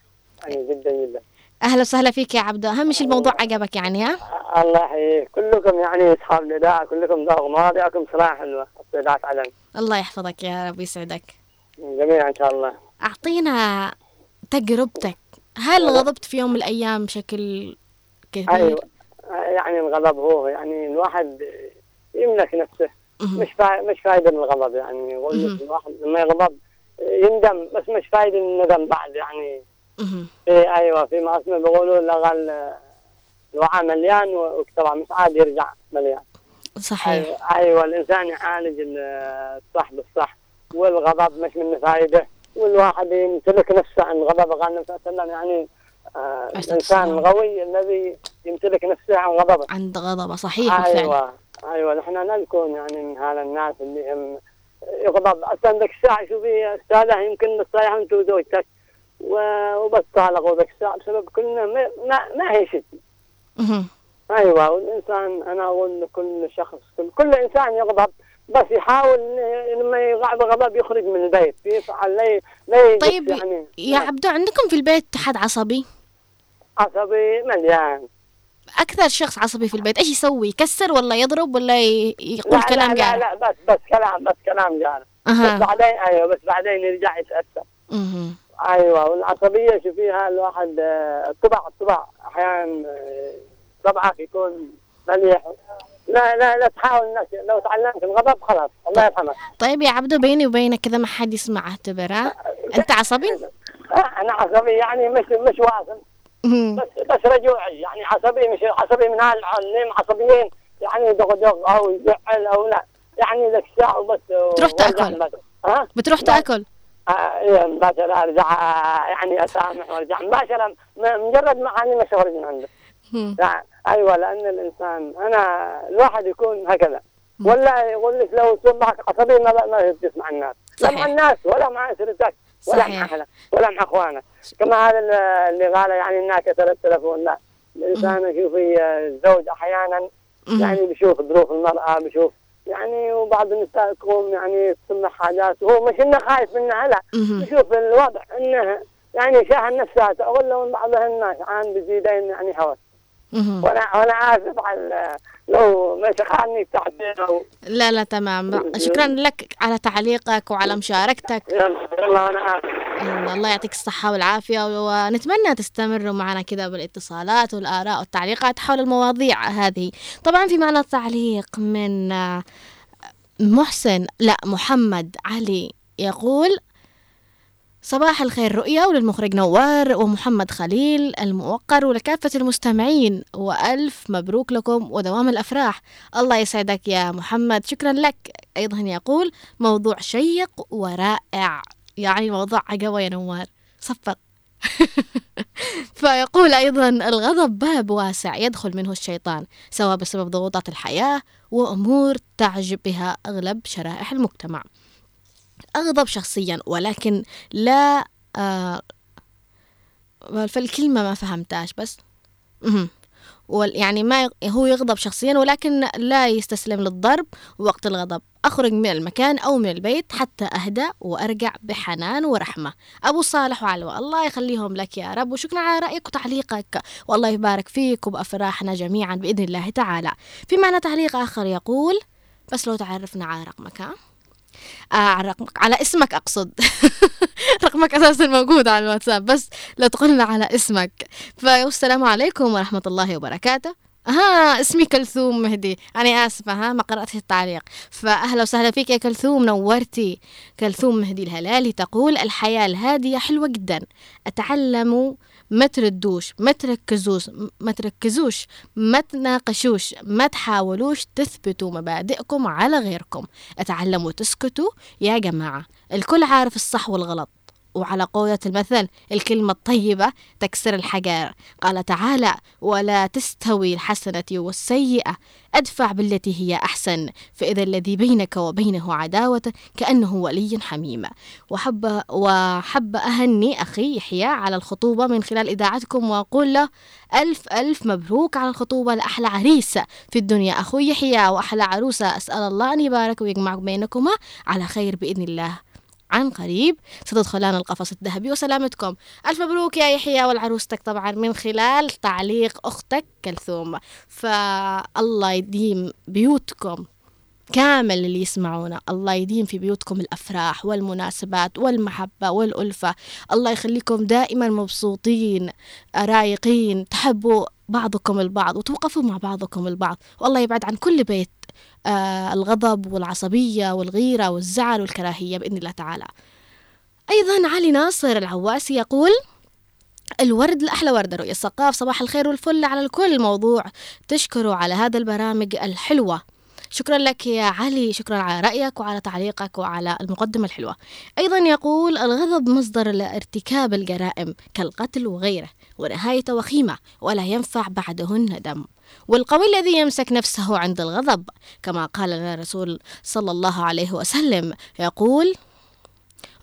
يعني جدا جدا. أهلا وسهلا فيك يا عبدو. أهم شيء الموضوع عجبك يعني ها؟ الله يحييك. كلكم يعني أصحاب الإذاعة كلكم ذوق مواضيعكم صراحة حلوة الصيدات علم الله يحفظك يا رب يسعدك. جميعا إن شاء الله. أعطينا تجربتك. هل غضبت في يوم من الأيام بشكل كبير؟ أيوة. يعني الغضب هو يعني الواحد يملك نفسه. مش فا... مش فايدة من الغضب يعني الواحد لما يغضب يندم بس مش فايدة من الندم بعد يعني. في أيوه في ما اسمه بيقولوا لغى ال- الوعاء مليان واكتبع مش عاد يرجع مليان. صحيح. أيوه أيوه الإنسان يعالج ال- الصح بالصح. والغضب مش منه فايده والواحد يمتلك نفسه عن غضب. قال النبي صلى الله عليه وسلم يعني آه الانسان. الغوي الذي يمتلك نفسه عن غضبه عند غضبه صحيح بالفعل. أيوه أيوه نحن لا نكون يعني من هذا الناس اللي هم يغضب. أصلا ذاك الساعة شوفي استاذه يمكن بتصيح انت وزوجتك و- وبس طالقوا ذاك الساعة بسبب كلنا ما, ما, ما هي شيء. أيوه والإنسان أنا أقول لكل شخص كل, كل إنسان يغضب. بس يحاول لما يقع بغضب يخرج من البيت يفعل لا لا طيب يعني يا عبدو عندكم في البيت حد عصبي؟ عصبي مليان أكثر شخص عصبي في البيت إيش يسوي؟ يكسر ولا يضرب ولا يقول لا كلام لا, لا جارح؟ لا بس بس كلام بس كلام جارح بس أها بعدين أيوه بس بعدين يرجع يتأثر مهم. أيوه والعصبية شوفيها الواحد آه، الطبع الطبع أحيانا آه، طبعك يكون مليح لا لا لا تحاول الناس لو تعلمت الغضب خلاص الله يرحمك طيب يا عبدو بيني وبينك كذا ما حد يسمع اعتبر ها؟ أنت عصبي؟ أنا عصبي يعني مش مش واصل. بس بس رجوعي يعني عصبي مش عصبي من هالعلم عصبيين يعني دغ دغ أو يزعل أو لا. يعني ذاك الساعة وبس تروح تأكل. ها؟ بتروح تأكل؟ آه، إيه، مباشرة أرجع يعني أسامح وأرجع. مباشرة مجرد ما اني مش اخرج من عنده أيوه لأن الإنسان أنا الواحد يكون هكذا ولا يقول لك لو صبحك عصبي ما ما تسمع الناس لا. مع الناس ولا مع أسرتك ولا صحيح. مع أهلك ولا مع أخوانك كما هذا اللي- قال يعني انها كسر التلفون لا الإنسان يشوف الزوج أحيانا. يعني بيشوف ظروف المرأة بيشوف يعني وبعض النساء تقوم يعني تسمع حاجات وهو مش إنه خايف منها لا. يشوف الوضع إنه يعني شاهد نفسها تقول لو بعض الناس عن بزيدين يعني هوس. وأنا وأنا اسف على لو ما شخاني التعبير أو لا لا تمام. شكرا لك على تعليقك وعلى مشاركتك. يلا يلا أنا اسف الله يعطيك الصحة والعافية ونتمنى تستمروا معنا كذا بالاتصالات والآراء والتعليقات حول المواضيع هذه. طبعا في معنا تعليق من آه، محسن لا محمد علي يقول صباح الخير رؤيا وللمخرج نوار ومحمد خليل الموقر ولكافة المستمعين وألف مبروك لكم ودوام الأفراح. الله يسعدك يا محمد شكرا لك. أيضا يقول موضوع شيق ورائع. يعني موضوع عجبة يا نوار. صفق فيقول أيضا الغضب باب واسع يدخل منه الشيطان سواء بسبب ضغوطات الحياة وأمور تعجب بها أغلب شرائح المجتمع. أغضب شخصيا ولكن لا آه فالكلمة ما فهمتاش بس. يعني ما هو يغضب شخصيا ولكن لا يستسلم للضرب وقت الغضب. أخرج من المكان أو من البيت حتى أهدى وأرجع بحنان ورحمة. أبو صالح وعلوة الله يخليهم لك يا رب وشكرا على رأيك وتعليقك. والله يبارك فيك وبأفراحنا جميعا بإذن الله تعالى. في معنى تعليق آخر يقول بس لو تعرفنا على رقمك ها؟ آه على رقمك على اسمك أقصد. رقمك أساسا موجود على الواتساب بس لو تقولنا على اسمك. فالسلام عليكم ورحمة الله وبركاته. ها اسمي كلثوم مهدي. أنا آسفة ها ما قرأت التعليق. فأهلا وسهلا فيك يا كلثوم نورتي. كلثوم مهدي الهلالي تقول الحياة الهادية حلوة جدا. أتعلم ما تردوش ما تركزوش ما تركزوش ما تناقشوش ما تحاولوش تثبتوا مبادئكم على غيركم. اتعلموا تسكتوا يا جماعة الكل عارف الصح والغلط. وعلى قولة المثل الكلمة الطيبة تكسر الحجر. قال تعالى ولا تستوي الحسنة والسيئة أدفع بالتي هي أحسن فإذا الذي بينك وبينه عداوة كأنه ولي حميم. وحب وحب أهني أخي يحيى على الخطوبة من خلال إذاعتكم وأقول له ألف ألف مبروك على الخطوبة لأحلى عريس في الدنيا أخوي يحيى وأحلى عروسة أسأل الله أن يبارك ويجمع بينكما على خير بإذن الله. عن قريب ستدخلان القفص الذهبي وسلامتكم. ألف مبروك يا يحيى والعروستك طبعا من خلال تعليق أختك كلثوم. فالله يديم بيوتكم كامل اللي يسمعونا. الله يديم في بيوتكم الأفراح والمناسبات والمحبة والألفة. الله يخليكم دائما مبسوطين رايقين. تحبوا بعضكم البعض وتوقفوا مع بعضكم البعض. والله يبعد عن كل بيت. الغضب والعصبية والغيرة والزعل والكراهية بإذن الله تعالى. أيضا علي ناصر العواسي يقول الورد الأحلى وردة رؤية الثقاف صباح الخير والفل على الكل. موضوع تشكروا على هذا البرامج الحلوة. شكرا لك يا علي شكرا على رأيك وعلى تعليقك وعلى المقدمة الحلوة. أيضا يقول الغضب مصدر لارتكاب الجرائم كالقتل وغيره ونهايته وخيمة ولا ينفع بعده الندم والقوي الذي يمسك نفسه عند الغضب كما قال لنا الرسول صلى الله عليه وسلم يقول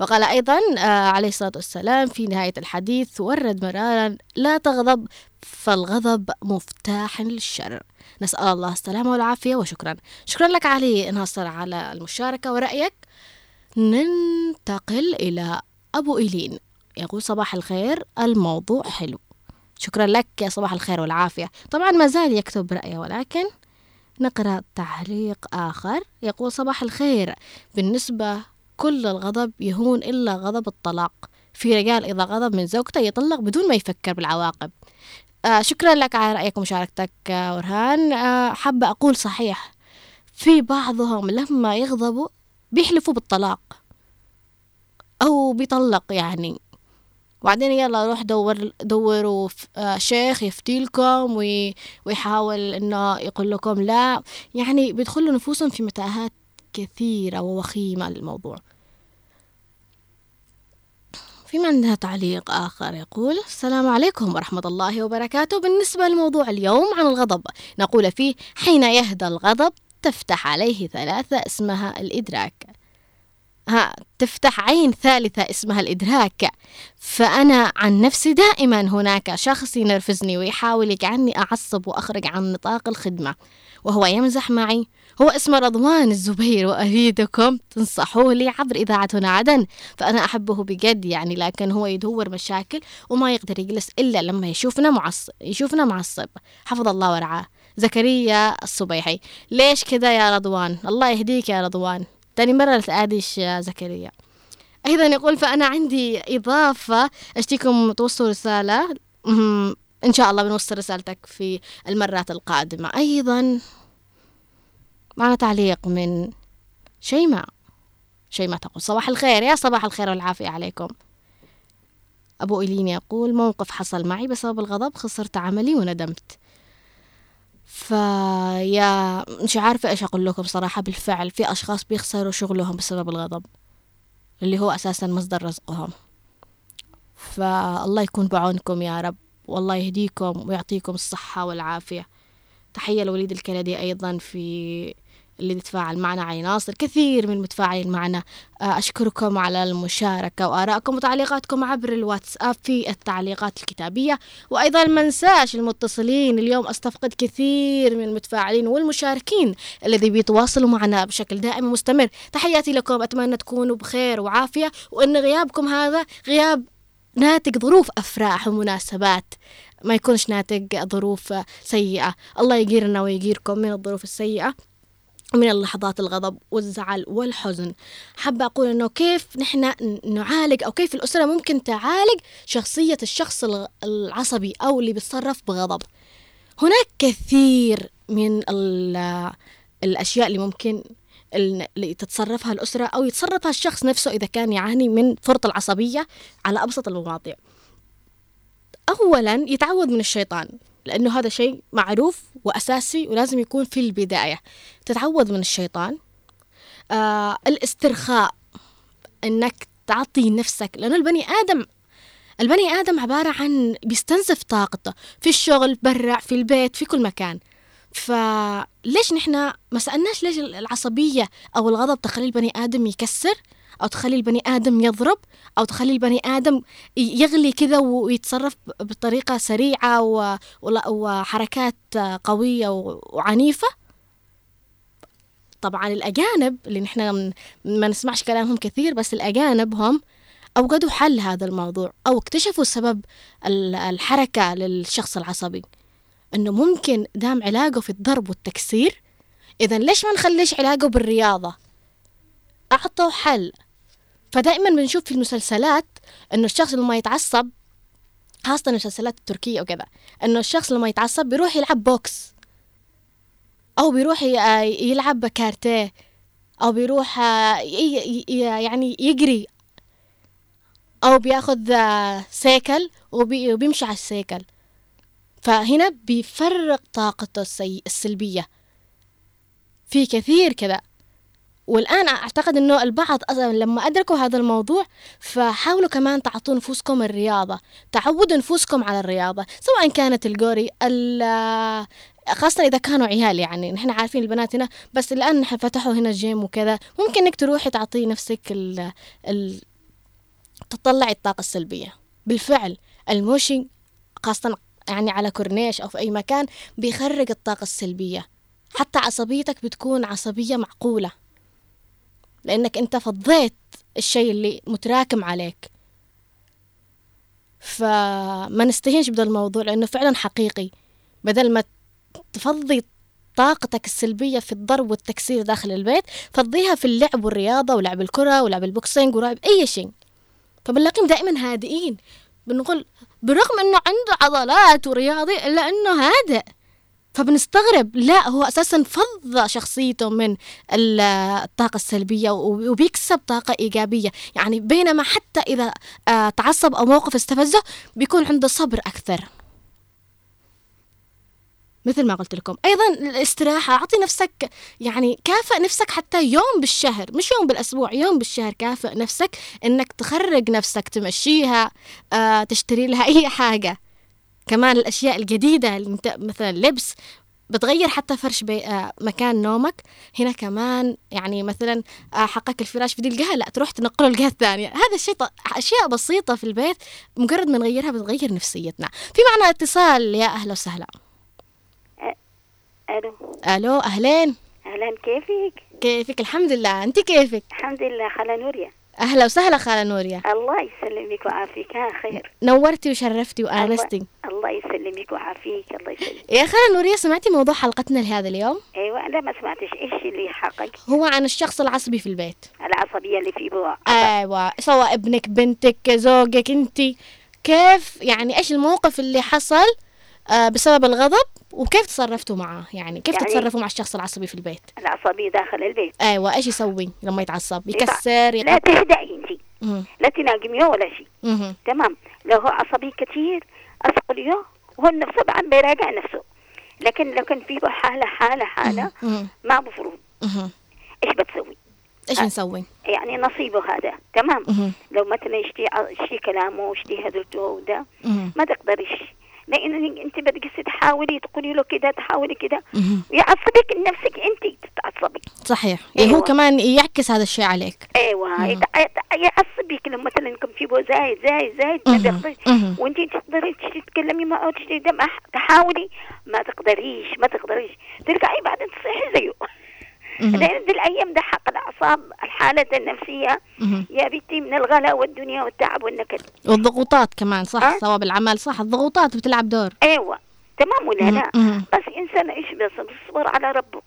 وقال أيضا آه عليه الصلاة والسلام في نهاية الحديث ورد مرارا لا تغضب فالغضب مفتاح للشر. نسأل الله السلامة والعافية وشكرا. شكرا لك علي ناصر على المشاركة ورأيك. ننتقل إلى أبو إيلين. يقول صباح الخير الموضوع حلو. شكرا لك يا صباح الخير والعافية. طبعا ما زال يكتب رأيه ولكن نقرأ تعليق آخر. يقول صباح الخير. بالنسبة كل الغضب يهون إلا غضب الطلاق. في رجال إذا غضب من زوجته يطلق بدون ما يفكر بالعواقب. آه شكرا لك على رأيك ومشاركتك آه ورهان. آه حابة أقول صحيح في بعضهم لما يغضبوا بيحلفوا بالطلاق أو بيطلق يعني. وبعدين يلا روح دور دوروا آه شيخ يفتي لكم ويحاول إنه يقول لكم لا. يعني بيدخلوا نفوسهم في متاهات كثيرة ووخيمة للموضوع. في عندنا تعليق آخر يقول السلام عليكم ورحمة الله وبركاته. بالنسبة لموضوع اليوم عن الغضب نقول فيه حين يهدى الغضب تفتح عليه ثلاثة اسمها الإدراك. ها تفتح عين ثالثة اسمها الإدراك. فأنا عن نفسي دائما هناك شخص ينرفزني ويحاول يجعلني أعصب وأخرج عن نطاق الخدمة وهو يمزح معي هو اسمه رضوان الزبير وأريدكم تنصحوه لي عبر إذاعتنا عدن. فأنا أحبه بجد يعني لكن هو يدور مشاكل وما يقدر يجلس إلا لما يشوفنا معصب يشوفنا معصب. حفظ الله ورعاه. زكريا الصبيحي. ليش كذا يا رضوان؟ الله يهديك يا رضوان. تاني مرة تآديش يا زكريا. أيضا يقول فأنا عندي إضافة أشتيكم توصلوا رسالة؟ إن شاء الله بنوصل رسالتك في المرات القادمة. أيضا معنا تعليق من شيماء. شيماء تقول صباح الخير يا صباح الخير والعافية عليكم. أبو إيلين يقول موقف حصل معي بسبب الغضب خسرت عملي وندمت. فيا مش عارفة إيش أقول لكم صراحة بالفعل في أشخاص بيخسروا شغلهم بسبب الغضب اللي هو أساسا مصدر رزقهم. فالله يكون بعونكم يا رب والله يهديكم ويعطيكم الصحة والعافية. تحية لوليد الكندي أيضا في اللي يتفاعل معنا. علي ناصر كثير من المتفاعلين معنا. أشكركم على المشاركة وآرائكم وتعليقاتكم عبر الواتساب في التعليقات الكتابية. وأيضا ما المتصلين. اليوم أستفقد كثير من المتفاعلين والمشاركين الذي بيتواصلوا معنا بشكل دائم ومستمر. تحياتي لكم. أتمنى تكونوا بخير وعافية. وأن غيابكم هذا غياب ناتج ظروف أفراح ومناسبات. ما يكونش ناتج ظروف سيئة. الله يجيرنا ويجيركم من الظروف السيئة. من اللحظات الغضب والزعل والحزن. حابة أقول أنه كيف نحن نعالج أو كيف الأسرة ممكن تعالج شخصية الشخص العصبي أو اللي بيتصرف بغضب. هناك كثير من ال- الأشياء اللي ممكن ال- اللي تتصرفها الأسرة أو يتصرفها الشخص نفسه إذا كان يعاني من فرط العصبية على أبسط المواضيع. أولا يتعوذ من الشيطان. لأنه هذا شيء معروف وأساسي ولازم يكون في البداية. تتعوذ من الشيطان. آه الاسترخاء إنك تعطي نفسك لأنه البني آدم البني آدم عبارة عن بيستنزف طاقته في الشغل برا في البيت في كل مكان. فليش نحن ما سألناش ليش العصبية أو الغضب تخلي البني آدم يكسر؟ أو تخلي البني آدم يضرب أو تخلي البني آدم ي- يغلي كذا ويتصرف ب- بطريقة سريعة و- ولا- وحركات قوية و- وعنيفة. طبعا الأجانب اللي نحن ما نسمعش كلامهم كثير بس الأجانب هم أوجدوا حل هذا الموضوع أو اكتشفوا سبب ال- الحركة للشخص العصبي. إنه ممكن دام علاجه في الضرب والتكسير إذا ليش ما نخليش علاجه بالرياضة؟ أعطوا حل. فدائما بنشوف في المسلسلات إنه الشخص لما يتعصب خاصة المسلسلات التركية وكذا إنه الشخص لما يتعصب بيروح يلعب بوكس أو بيروح يلعب كاراتيه أو بيروح آه، يعني يجري أو بياخذ آه، سيكل وبي- وبيمشي على السيكل. فهنا بيفرغ طاقته السلبية. في كثير كذا. والآن أعتقد أنه البعض لما أدركوا هذا الموضوع فحاولوا كمان تعطوا نفوسكم الرياضة تعودوا نفوسكم على الرياضة سواء كانت الجوري ال- خاصة إذا كانوا عيال يعني نحن عارفين البنات هنا بس الآن نحن فتحوا هنا جيم وكذا ممكن إنك تروحي تعطي نفسك ال ال تطلعي الطاقة السلبية. بالفعل الموشي خاصة يعني على كورنيش أو في أي مكان بيخرج الطاقة السلبية. حتى عصبيتك بتكون عصبية معقولة. لأنك أنت فضيت الشيء اللي متراكم عليك. فما نستهينش بهذا الموضوع لأنه فعلا حقيقي. بدل ما تفضي طاقتك السلبية في الضرب والتكسير داخل البيت فضيها في اللعب والرياضة ولعب الكرة ولعب البوكسينج ولعب أي شيء. فبنلاقيهم دائما هادئين. بنقول برغم إنه عنده عضلات ورياضي الا انه هادئ. فبنستغرب لا هو أساسا فض شخصيته من ال- الطاقة السلبية وب- وبيكسب طاقة إيجابية. يعني بينما حتى إذا آه، تعصب أو موقف استفزه بيكون عنده صبر أكثر. مثل ما قلت لكم. أيضا الاستراحة أعطي نفسك يعني كافئ نفسك حتى يوم بالشهر. مش يوم بالأسبوع يوم بالشهر كافئ نفسك إنك تخرج نفسك تمشيها آه، تشتري لها أي حاجة. كمان الأشياء الجديدة اللي أنت مثلا لبس بتغير حتى فرش بي آه مكان نومك. هنا كمان يعني مثلا آه حقك الفراش في دي الجهة لا تروح تنقله الجهه الثانية هذا الشيء ط- أشياء بسيطة في البيت مجرد ما نغيرها بتغير نفسيتنا. في معنا اتصال يا أهلا وسهلا. ألو. ألو أهلين. أهلا كيفك؟ كيفك؟ الحمد لله. أنت كيفك؟ الحمد لله خالة نوريا. أهلا وسهلا خالة نوريا. الله يسلمك ويعافيك. ها خير. نورتي وشرفتي وأنستي. الله, الله يسلمك ويعافيك. الله يسلمك. يا خالة نوريا سمعتي موضوع حلقتنا لهذا اليوم؟ أيوه أنا ما سمعتش. إيش اللي حقك هو عن الشخص العصبي في البيت. العصبية اللي في بوع أيوه سواء ابنك بنتك زوجك انت كيف يعني إيش الموقف اللي حصل؟ بسبب الغضب وكيف تصرفتوا معه يعني كيف يعني- تتصرفوا مع الشخص العصبي في البيت العصبية داخل البيت أيوه إيش يسوي لما يتعصب يكسر لا يقطع تهدئي انت. لا تناقميه ولا شيء. تمام لو هو عصبي كثير اسقليه هو نفسه بعد بيراجع نفسه لكن لو كان في حالة حالة حالة. ما بفروض مهم. إيش بتسوي؟ إيش نسوي يعني نصيبه هذا تمام مهم. لو مثلا يشتي يشتي كلامه ويشتي هدرته وده. ما تقدريش لأن أنت بدك تحاولي تقولي له كده تحاولي كده. ويعصبك نفسك أنت تتعصبي. صحيح. يعني هو أيوة. كمان يعكس هذا الشيء عليك. أيوه يعصبك لما مثلا يكون في زايد زايد زايد ما. وأنت تقدري تتكلمي معه ما- تحاولي. ما تقدريش ما تقدريش. ترجعي بعدين تصيحي زيه. لأن دي الأيام ده حق الأعصاب الحالة النفسية. يا بنتي من الغلا والدنيا والتعب والنكد. والضغوطات كمان صح؟ أه؟ سواء بالعمل صح؟ الضغوطات بتلعب دور. أيوه تمام ولا. لا. بس إنسان إيش بس بيصبر على ربه.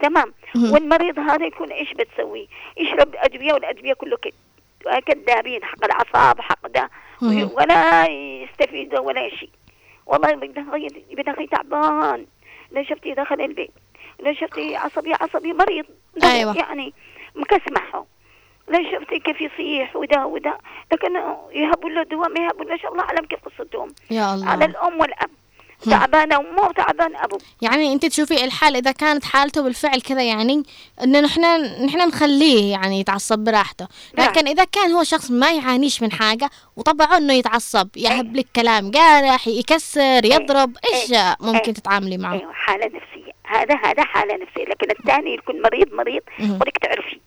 تمام. والمريض هذا يكون إيش بتسوي؟ يشرب أدوية والأدوية كله كد كذابين حق الأعصاب حق ده. ولا يستفيد ولا شيء. والله ابن أخي تعبان. لو شفتي دخل البيت. لو شفتي عصبي عصبي مريض. أيوة. يعني مكسمحه. لو شفتي كيف يصيح وده وده لكن يهبوا له دواء ما يهبوا له شاء الله أعلم كيف قصتهم يا على الله الأم والأب. تعبانه امه وتعبان ابوه يعني أنت تشوفي الحال إذا كانت حالته بالفعل كذا يعني إنه نحن نحن نخليه يعني يتعصب براحته. نعم. لكن إذا كان هو شخص ما يعانيش من حاجة وطبعه إنه يتعصب. يهب لك كلام جارح يكسر يضرب إيش ممكن إيه. تتعاملي معه؟ أيوه حالة نفسية. هذا هذا حالة نفسية لكن الثاني يكون مريض مريض. ولك تعرفي.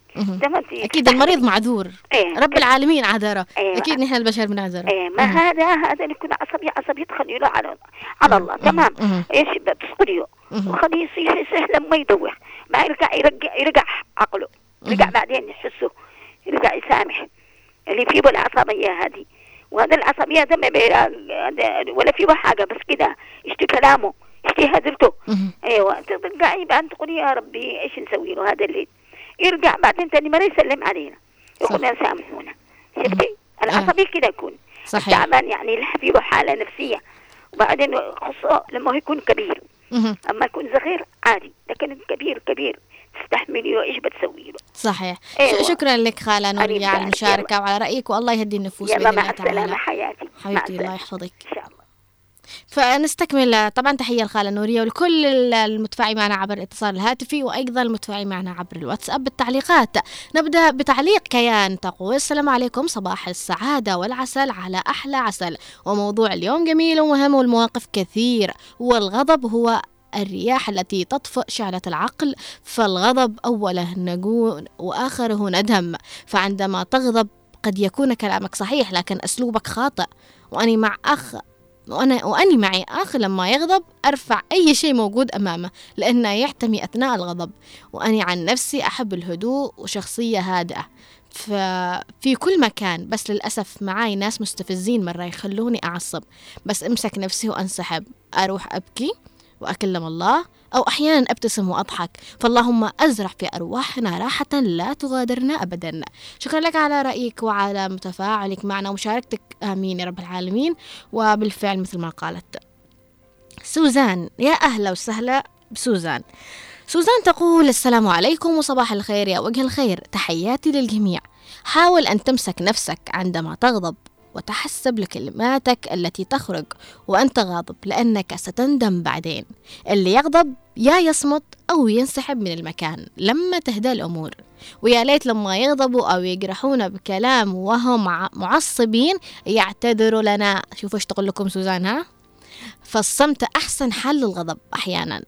أكيد المريض معذور. إيه. رب العالمين عذره أيوة. أكيد نحن البشر بنعذره. إيه. ما هذا هذا اللي يكون عصبي عصبي تخليه على على الله. تمام. إيش بتسقليه مهم. وخليه يصيح يصيح لما يدوخ. ما يرجع يرجع يرجع عقله. يرجع بعدين يحسه. يرجع يسامح اللي فيه العصبية هذه. وهذا العصبية ما هذا ولا فيه حاجة بس كده. يشتي كلامه؟ يشتي هدرته مهم. أيوه ترجعي بعد تقولي يا ربي إيش نسوي له هذا الليل يرجع بعدين تاني مره يسلم علينا. يقول لنا سامحونا شفتي؟ العصبي كده يكون صحيح. تعبان يعني اللي فيه حاله نفسية. وبعدين خصوصا لما هو يكون كبير. أما يكون صغير عادي. لكن الكبير كبير. تستحملي له إيش بتسوي له. صحيح. أيوة. شكرا لك خالة نورية على ذلك. المشاركة وعلى رأيك والله يهدي النفوس يلا بإذن مع الله السلامة. حياتي. حبيبتي الله. يحفظك. إن شاء الله. فنستكمل طبعا تحية الخالة نورية ولكل المتفاعل معنا عبر الاتصال الهاتفي وأيضا المتفاعل معنا عبر الواتساب بالتعليقات. نبدأ بتعليق كيان تقول السلام عليكم صباح السعادة والعسل على أحلى عسل. وموضوع اليوم جميل ومهم والمواقف كثير. والغضب هو الرياح التي تطفئ شعلة العقل فالغضب أوله نجون وآخره ندم. فعندما تغضب قد يكون كلامك صحيح لكن أسلوبك خاطئ. وأني مع أخ وأنا وأني معي أخ لما يغضب أرفع أي شيء موجود أمامه لأنه يحتمي أثناء الغضب. وأني عن نفسي أحب الهدوء وشخصية هادئة. ففي كل مكان بس للأسف معاي ناس مستفزين مرة يخلوني أعصب. بس أمسك نفسي وأنسحب. أروح أبكي؟ وأكلم الله أو أحيانا أبتسم وأضحك. فاللهم أزرع في أرواحنا راحة لا تغادرنا أبدا. شكرا لك على رأيك وعلى متفاعلك معنا ومشاركتك. آمين يا رب العالمين. وبالفعل مثل ما قالت سوزان. يا أهلا وسهلا بسوزان. سوزان تقول السلام عليكم وصباح الخير يا وجه الخير. تحياتي للجميع. حاول أن تمسك نفسك عندما تغضب. وتحسب لكلماتك التي تخرج وأنت غاضب لأنك ستندم بعدين. اللي يغضب يا يصمت أو ينسحب من المكان لما تهدى الأمور. ويا ليت لما يغضبوا أو يجرحونا بكلام وهم مع- معصبين يعتذروا لنا. شوفوا إيش تقول لكم سوزان ها؟ فالصمت أحسن حل للغضب أحيانا.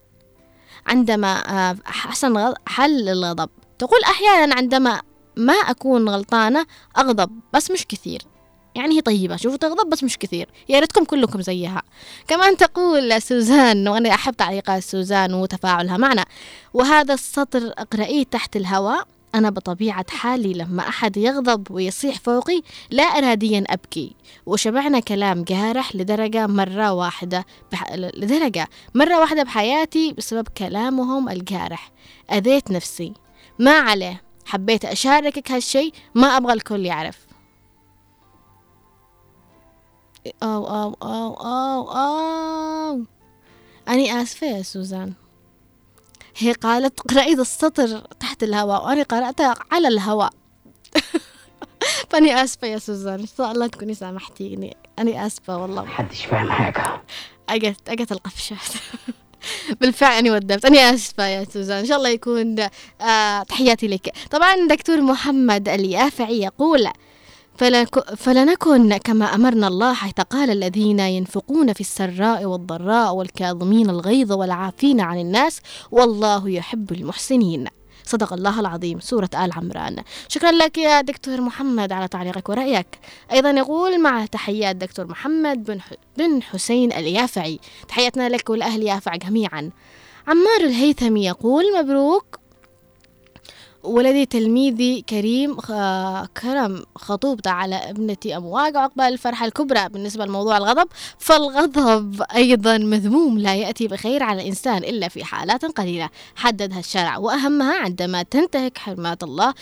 عندما آه، أحسن حل للغضب تقول أحيانا عندما ما أكون غلطانة أغضب بس مش كثير. يعني هي طيبة شوفوا تغضب بس مش كثير يا ريتكم كلكم زيها. كمان تقول سوزان وأنا أحب تعليقات سوزان وتفاعلها معنا. وهذا السطر أقرأيه تحت الهواء أنا بطبيعة حالي لما أحد يغضب ويصيح فوقي لا إراديا أبكي. وشبعنا كلام جارح لدرجة مرة واحدة بح... لدرجة مرة واحدة بحياتي بسبب كلامهم الجارح. أذيت نفسي. ما عليه. حبيت أشاركك هالشي ما أبغى الكل يعرف. أو أو أو أو أو. أني آسفة يا سوزان. هي قالت اقرأي ذا السطر تحت الهواء وأنا قرأتها على الهواء. فأني آسفة يا سوزان. إن شاء الله تكوني سامحتيني أنا آسفة والله. محدش فاهم حاجة. أجت أجت القفشات بالفعل أنا ودبت. أنا آسفة يا سوزان. إن شاء الله يكون آه تحياتي لك. طبعا دكتور محمد اليافعي يقول فلنكن كما أمرنا الله حيث قال الذين ينفقون في السراء والضراء والكاظمين الغيظ والعافين عن الناس والله يحب المحسنين. صدق الله العظيم. سورة آل عمران. شكرا لك يا دكتور محمد على تعليقك ورأيك. أيضا يقول مع تحيات دكتور محمد بن. بن حسين اليافعي. تحياتنا لك والأهل يافع جميعا. عمار الهيثمي يقول مبروك. ولدي تلميذي كريم كرم خطوبته على ابنتي أمواج عقبال الفرحة الكبرى. بالنسبة لموضوع الغضب فالغضب أيضا مذموم لا يأتي بخير على الإنسان إلا في حالات قليلة. حددها الشرع وأهمها عندما تنتهك حرمات الله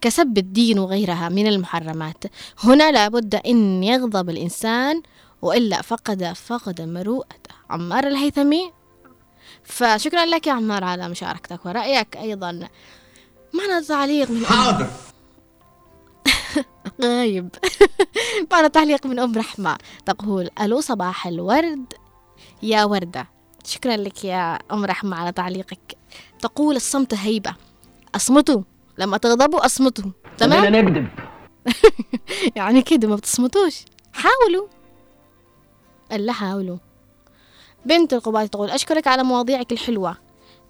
كسب الدين وغيرها من المحرمات. هنا لابد أن يغضب الإنسان وإلا فقد فقد مروءته. عمار الهيثمي. فشكرا لك يا عمار على مشاركتك ورأيك أيضا معنا تعليق من حاضر. غايب. معنا تعليق من أم رحمة. تقول ألو صباح الورد. يا وردة. شكرا لك يا أم رحمة على تعليقك. تقول الصمت هيبة. أصمتوا. لما تغضبوا أصمتوا. تمام؟ نكذب. يعني كده ما بتصمتوش. حاولوا. الا حاولوا. بنت القبائل تقول أشكرك على مواضيعك الحلوة.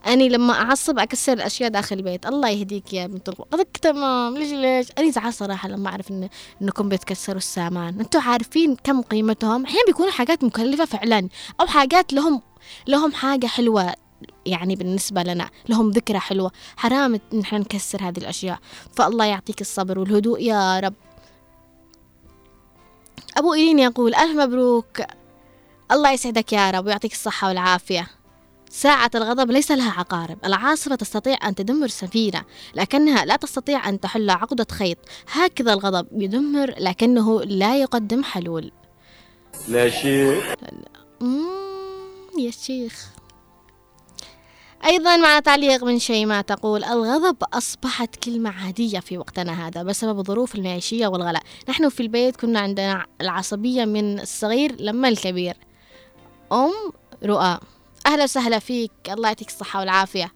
أني لما أعصب أكسر الأشياء داخل البيت. الله يهديك يا بنت قلت تمام. ليش ليش؟ أني زعل صراحة لما أعرف إن إنكم بتكسروا السامان. أنتوا عارفين كم قيمتهم؟ أحيانا بيكونوا حاجات مكلفة فعلا أو حاجات لهم لهم حاجة حلوة يعني بالنسبة لنا لهم ذكرى حلوة. حرام إن إحنا نكسر هذه الأشياء. فالله يعطيك الصبر والهدوء يا رب. أبو إيرين يقول ألف مبروك. الله يسعدك يا رب ويعطيك الصحة والعافية. ساعة الغضب ليس لها عقارب. العاصفة تستطيع أن تدمر سفينة لكنها لا تستطيع أن تحل عقدة خيط. هكذا الغضب يدمر لكنه لا يقدم حلول. لا شيء. يا شيخ. أيضا مع تعليق من شيماء تقول الغضب أصبحت كلمة عادية في وقتنا هذا بسبب الظروف المعيشية والغلاء. نحن في البيت كنا عندنا العصبية من الصغير لما الكبير. أم رؤى. أهلا وسهلا فيك الله يعطيك الصحة والعافية.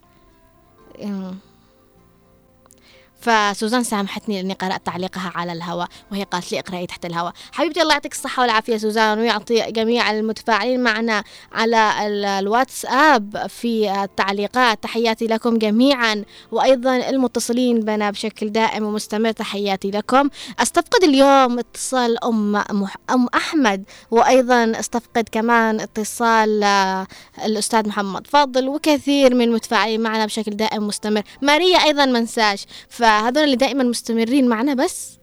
فسوزان سامحتني لأني قرأت تعليقها على الهواء وهي قالت لي اقرأي تحت الهواء. حبيبتي الله يعطيك الصحة والعافية سوزان ويعطي جميع المتفاعلين معنا على ال- الواتساب في التعليقات. تحياتي لكم جميعا وأيضا المتصلين بنا بشكل دائم ومستمر. تحياتي لكم. أستفقد اليوم اتصال أم أم أحمد وأيضا أستفقد كمان اتصال آه، الأستاذ محمد فاضل وكثير من المتفاعلين معنا بشكل دائم مستمر ماريا أيضا منساش فهذول اللي دائما مستمرين معنا بس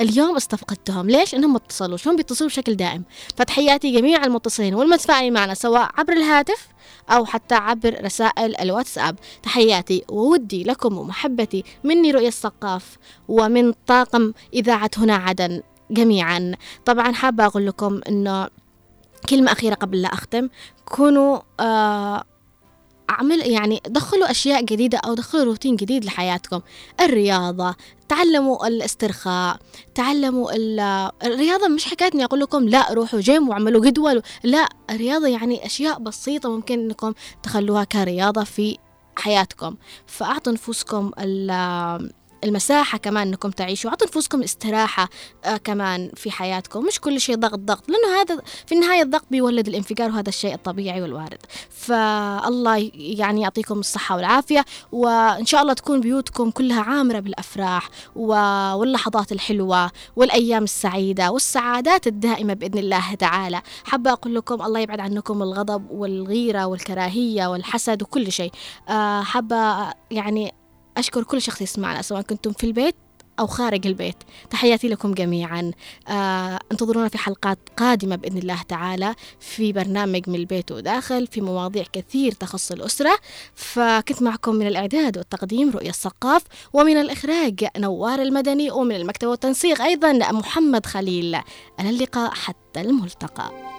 اليوم استفقدتهم. ليش؟ إنهم ما اتصلوش هم بيتصلوا بشكل دائم؟ فتحياتي جميع المتصلين والمتفاعلين معنا سواء عبر الهاتف أو حتى عبر رسائل الواتساب. تحياتي وودي لكم ومحبتي مني رؤية الثقاف ومن طاقم إذاعة هنا عدن جميعا. طبعا حابة أقول لكم إنه كلمة أخيرة قبل لا أختم. كونوا آه أعمل يعني دخلوا أشياء جديدة أو دخلوا روتين جديد لحياتكم. الرياضة تعلموا الاسترخاء تعلموا ال- الرياضة مش حكاية إني أقول لكم لا روحوا جيم واعملوا جدول. لا الرياضة يعني أشياء بسيطة ممكن إنكم تخلوها كرياضة في حياتكم. فأعطوا نفوسكم المساحة كمان إنكم تعيشوا أعطوا نفوسكم استراحة آه كمان في حياتكم مش كل شيء ضغط ضغط لأنه هذا في النهاية الضغط بيولد الانفجار وهذا الشيء الطبيعي والوارد. فالله يعني يعطيكم الصحة والعافية وإن شاء الله تكون بيوتكم كلها عامرة بالأفراح و- واللحظات الحلوة والأيام السعيدة والسعادات الدائمة بإذن الله تعالى. حابة أقول لكم الله يبعد عنكم الغضب والغيرة والكراهية والحسد وكل شيء. آه، حابة يعني أشكر كل شخص يسمعنا سواء كنتم في البيت أو خارج البيت. تحياتي لكم جميعا. آه انتظرونا في حلقات قادمة بإذن الله تعالى في برنامج من البيت وداخل في مواضيع كثير تخص الأسرة. فكنت معكم من الإعداد والتقديم رؤية الثقاف ومن الإخراج نوار المدني ومن المكتب والتنسيق أيضا محمد خليل. إلى اللقاء حتى الملتقى.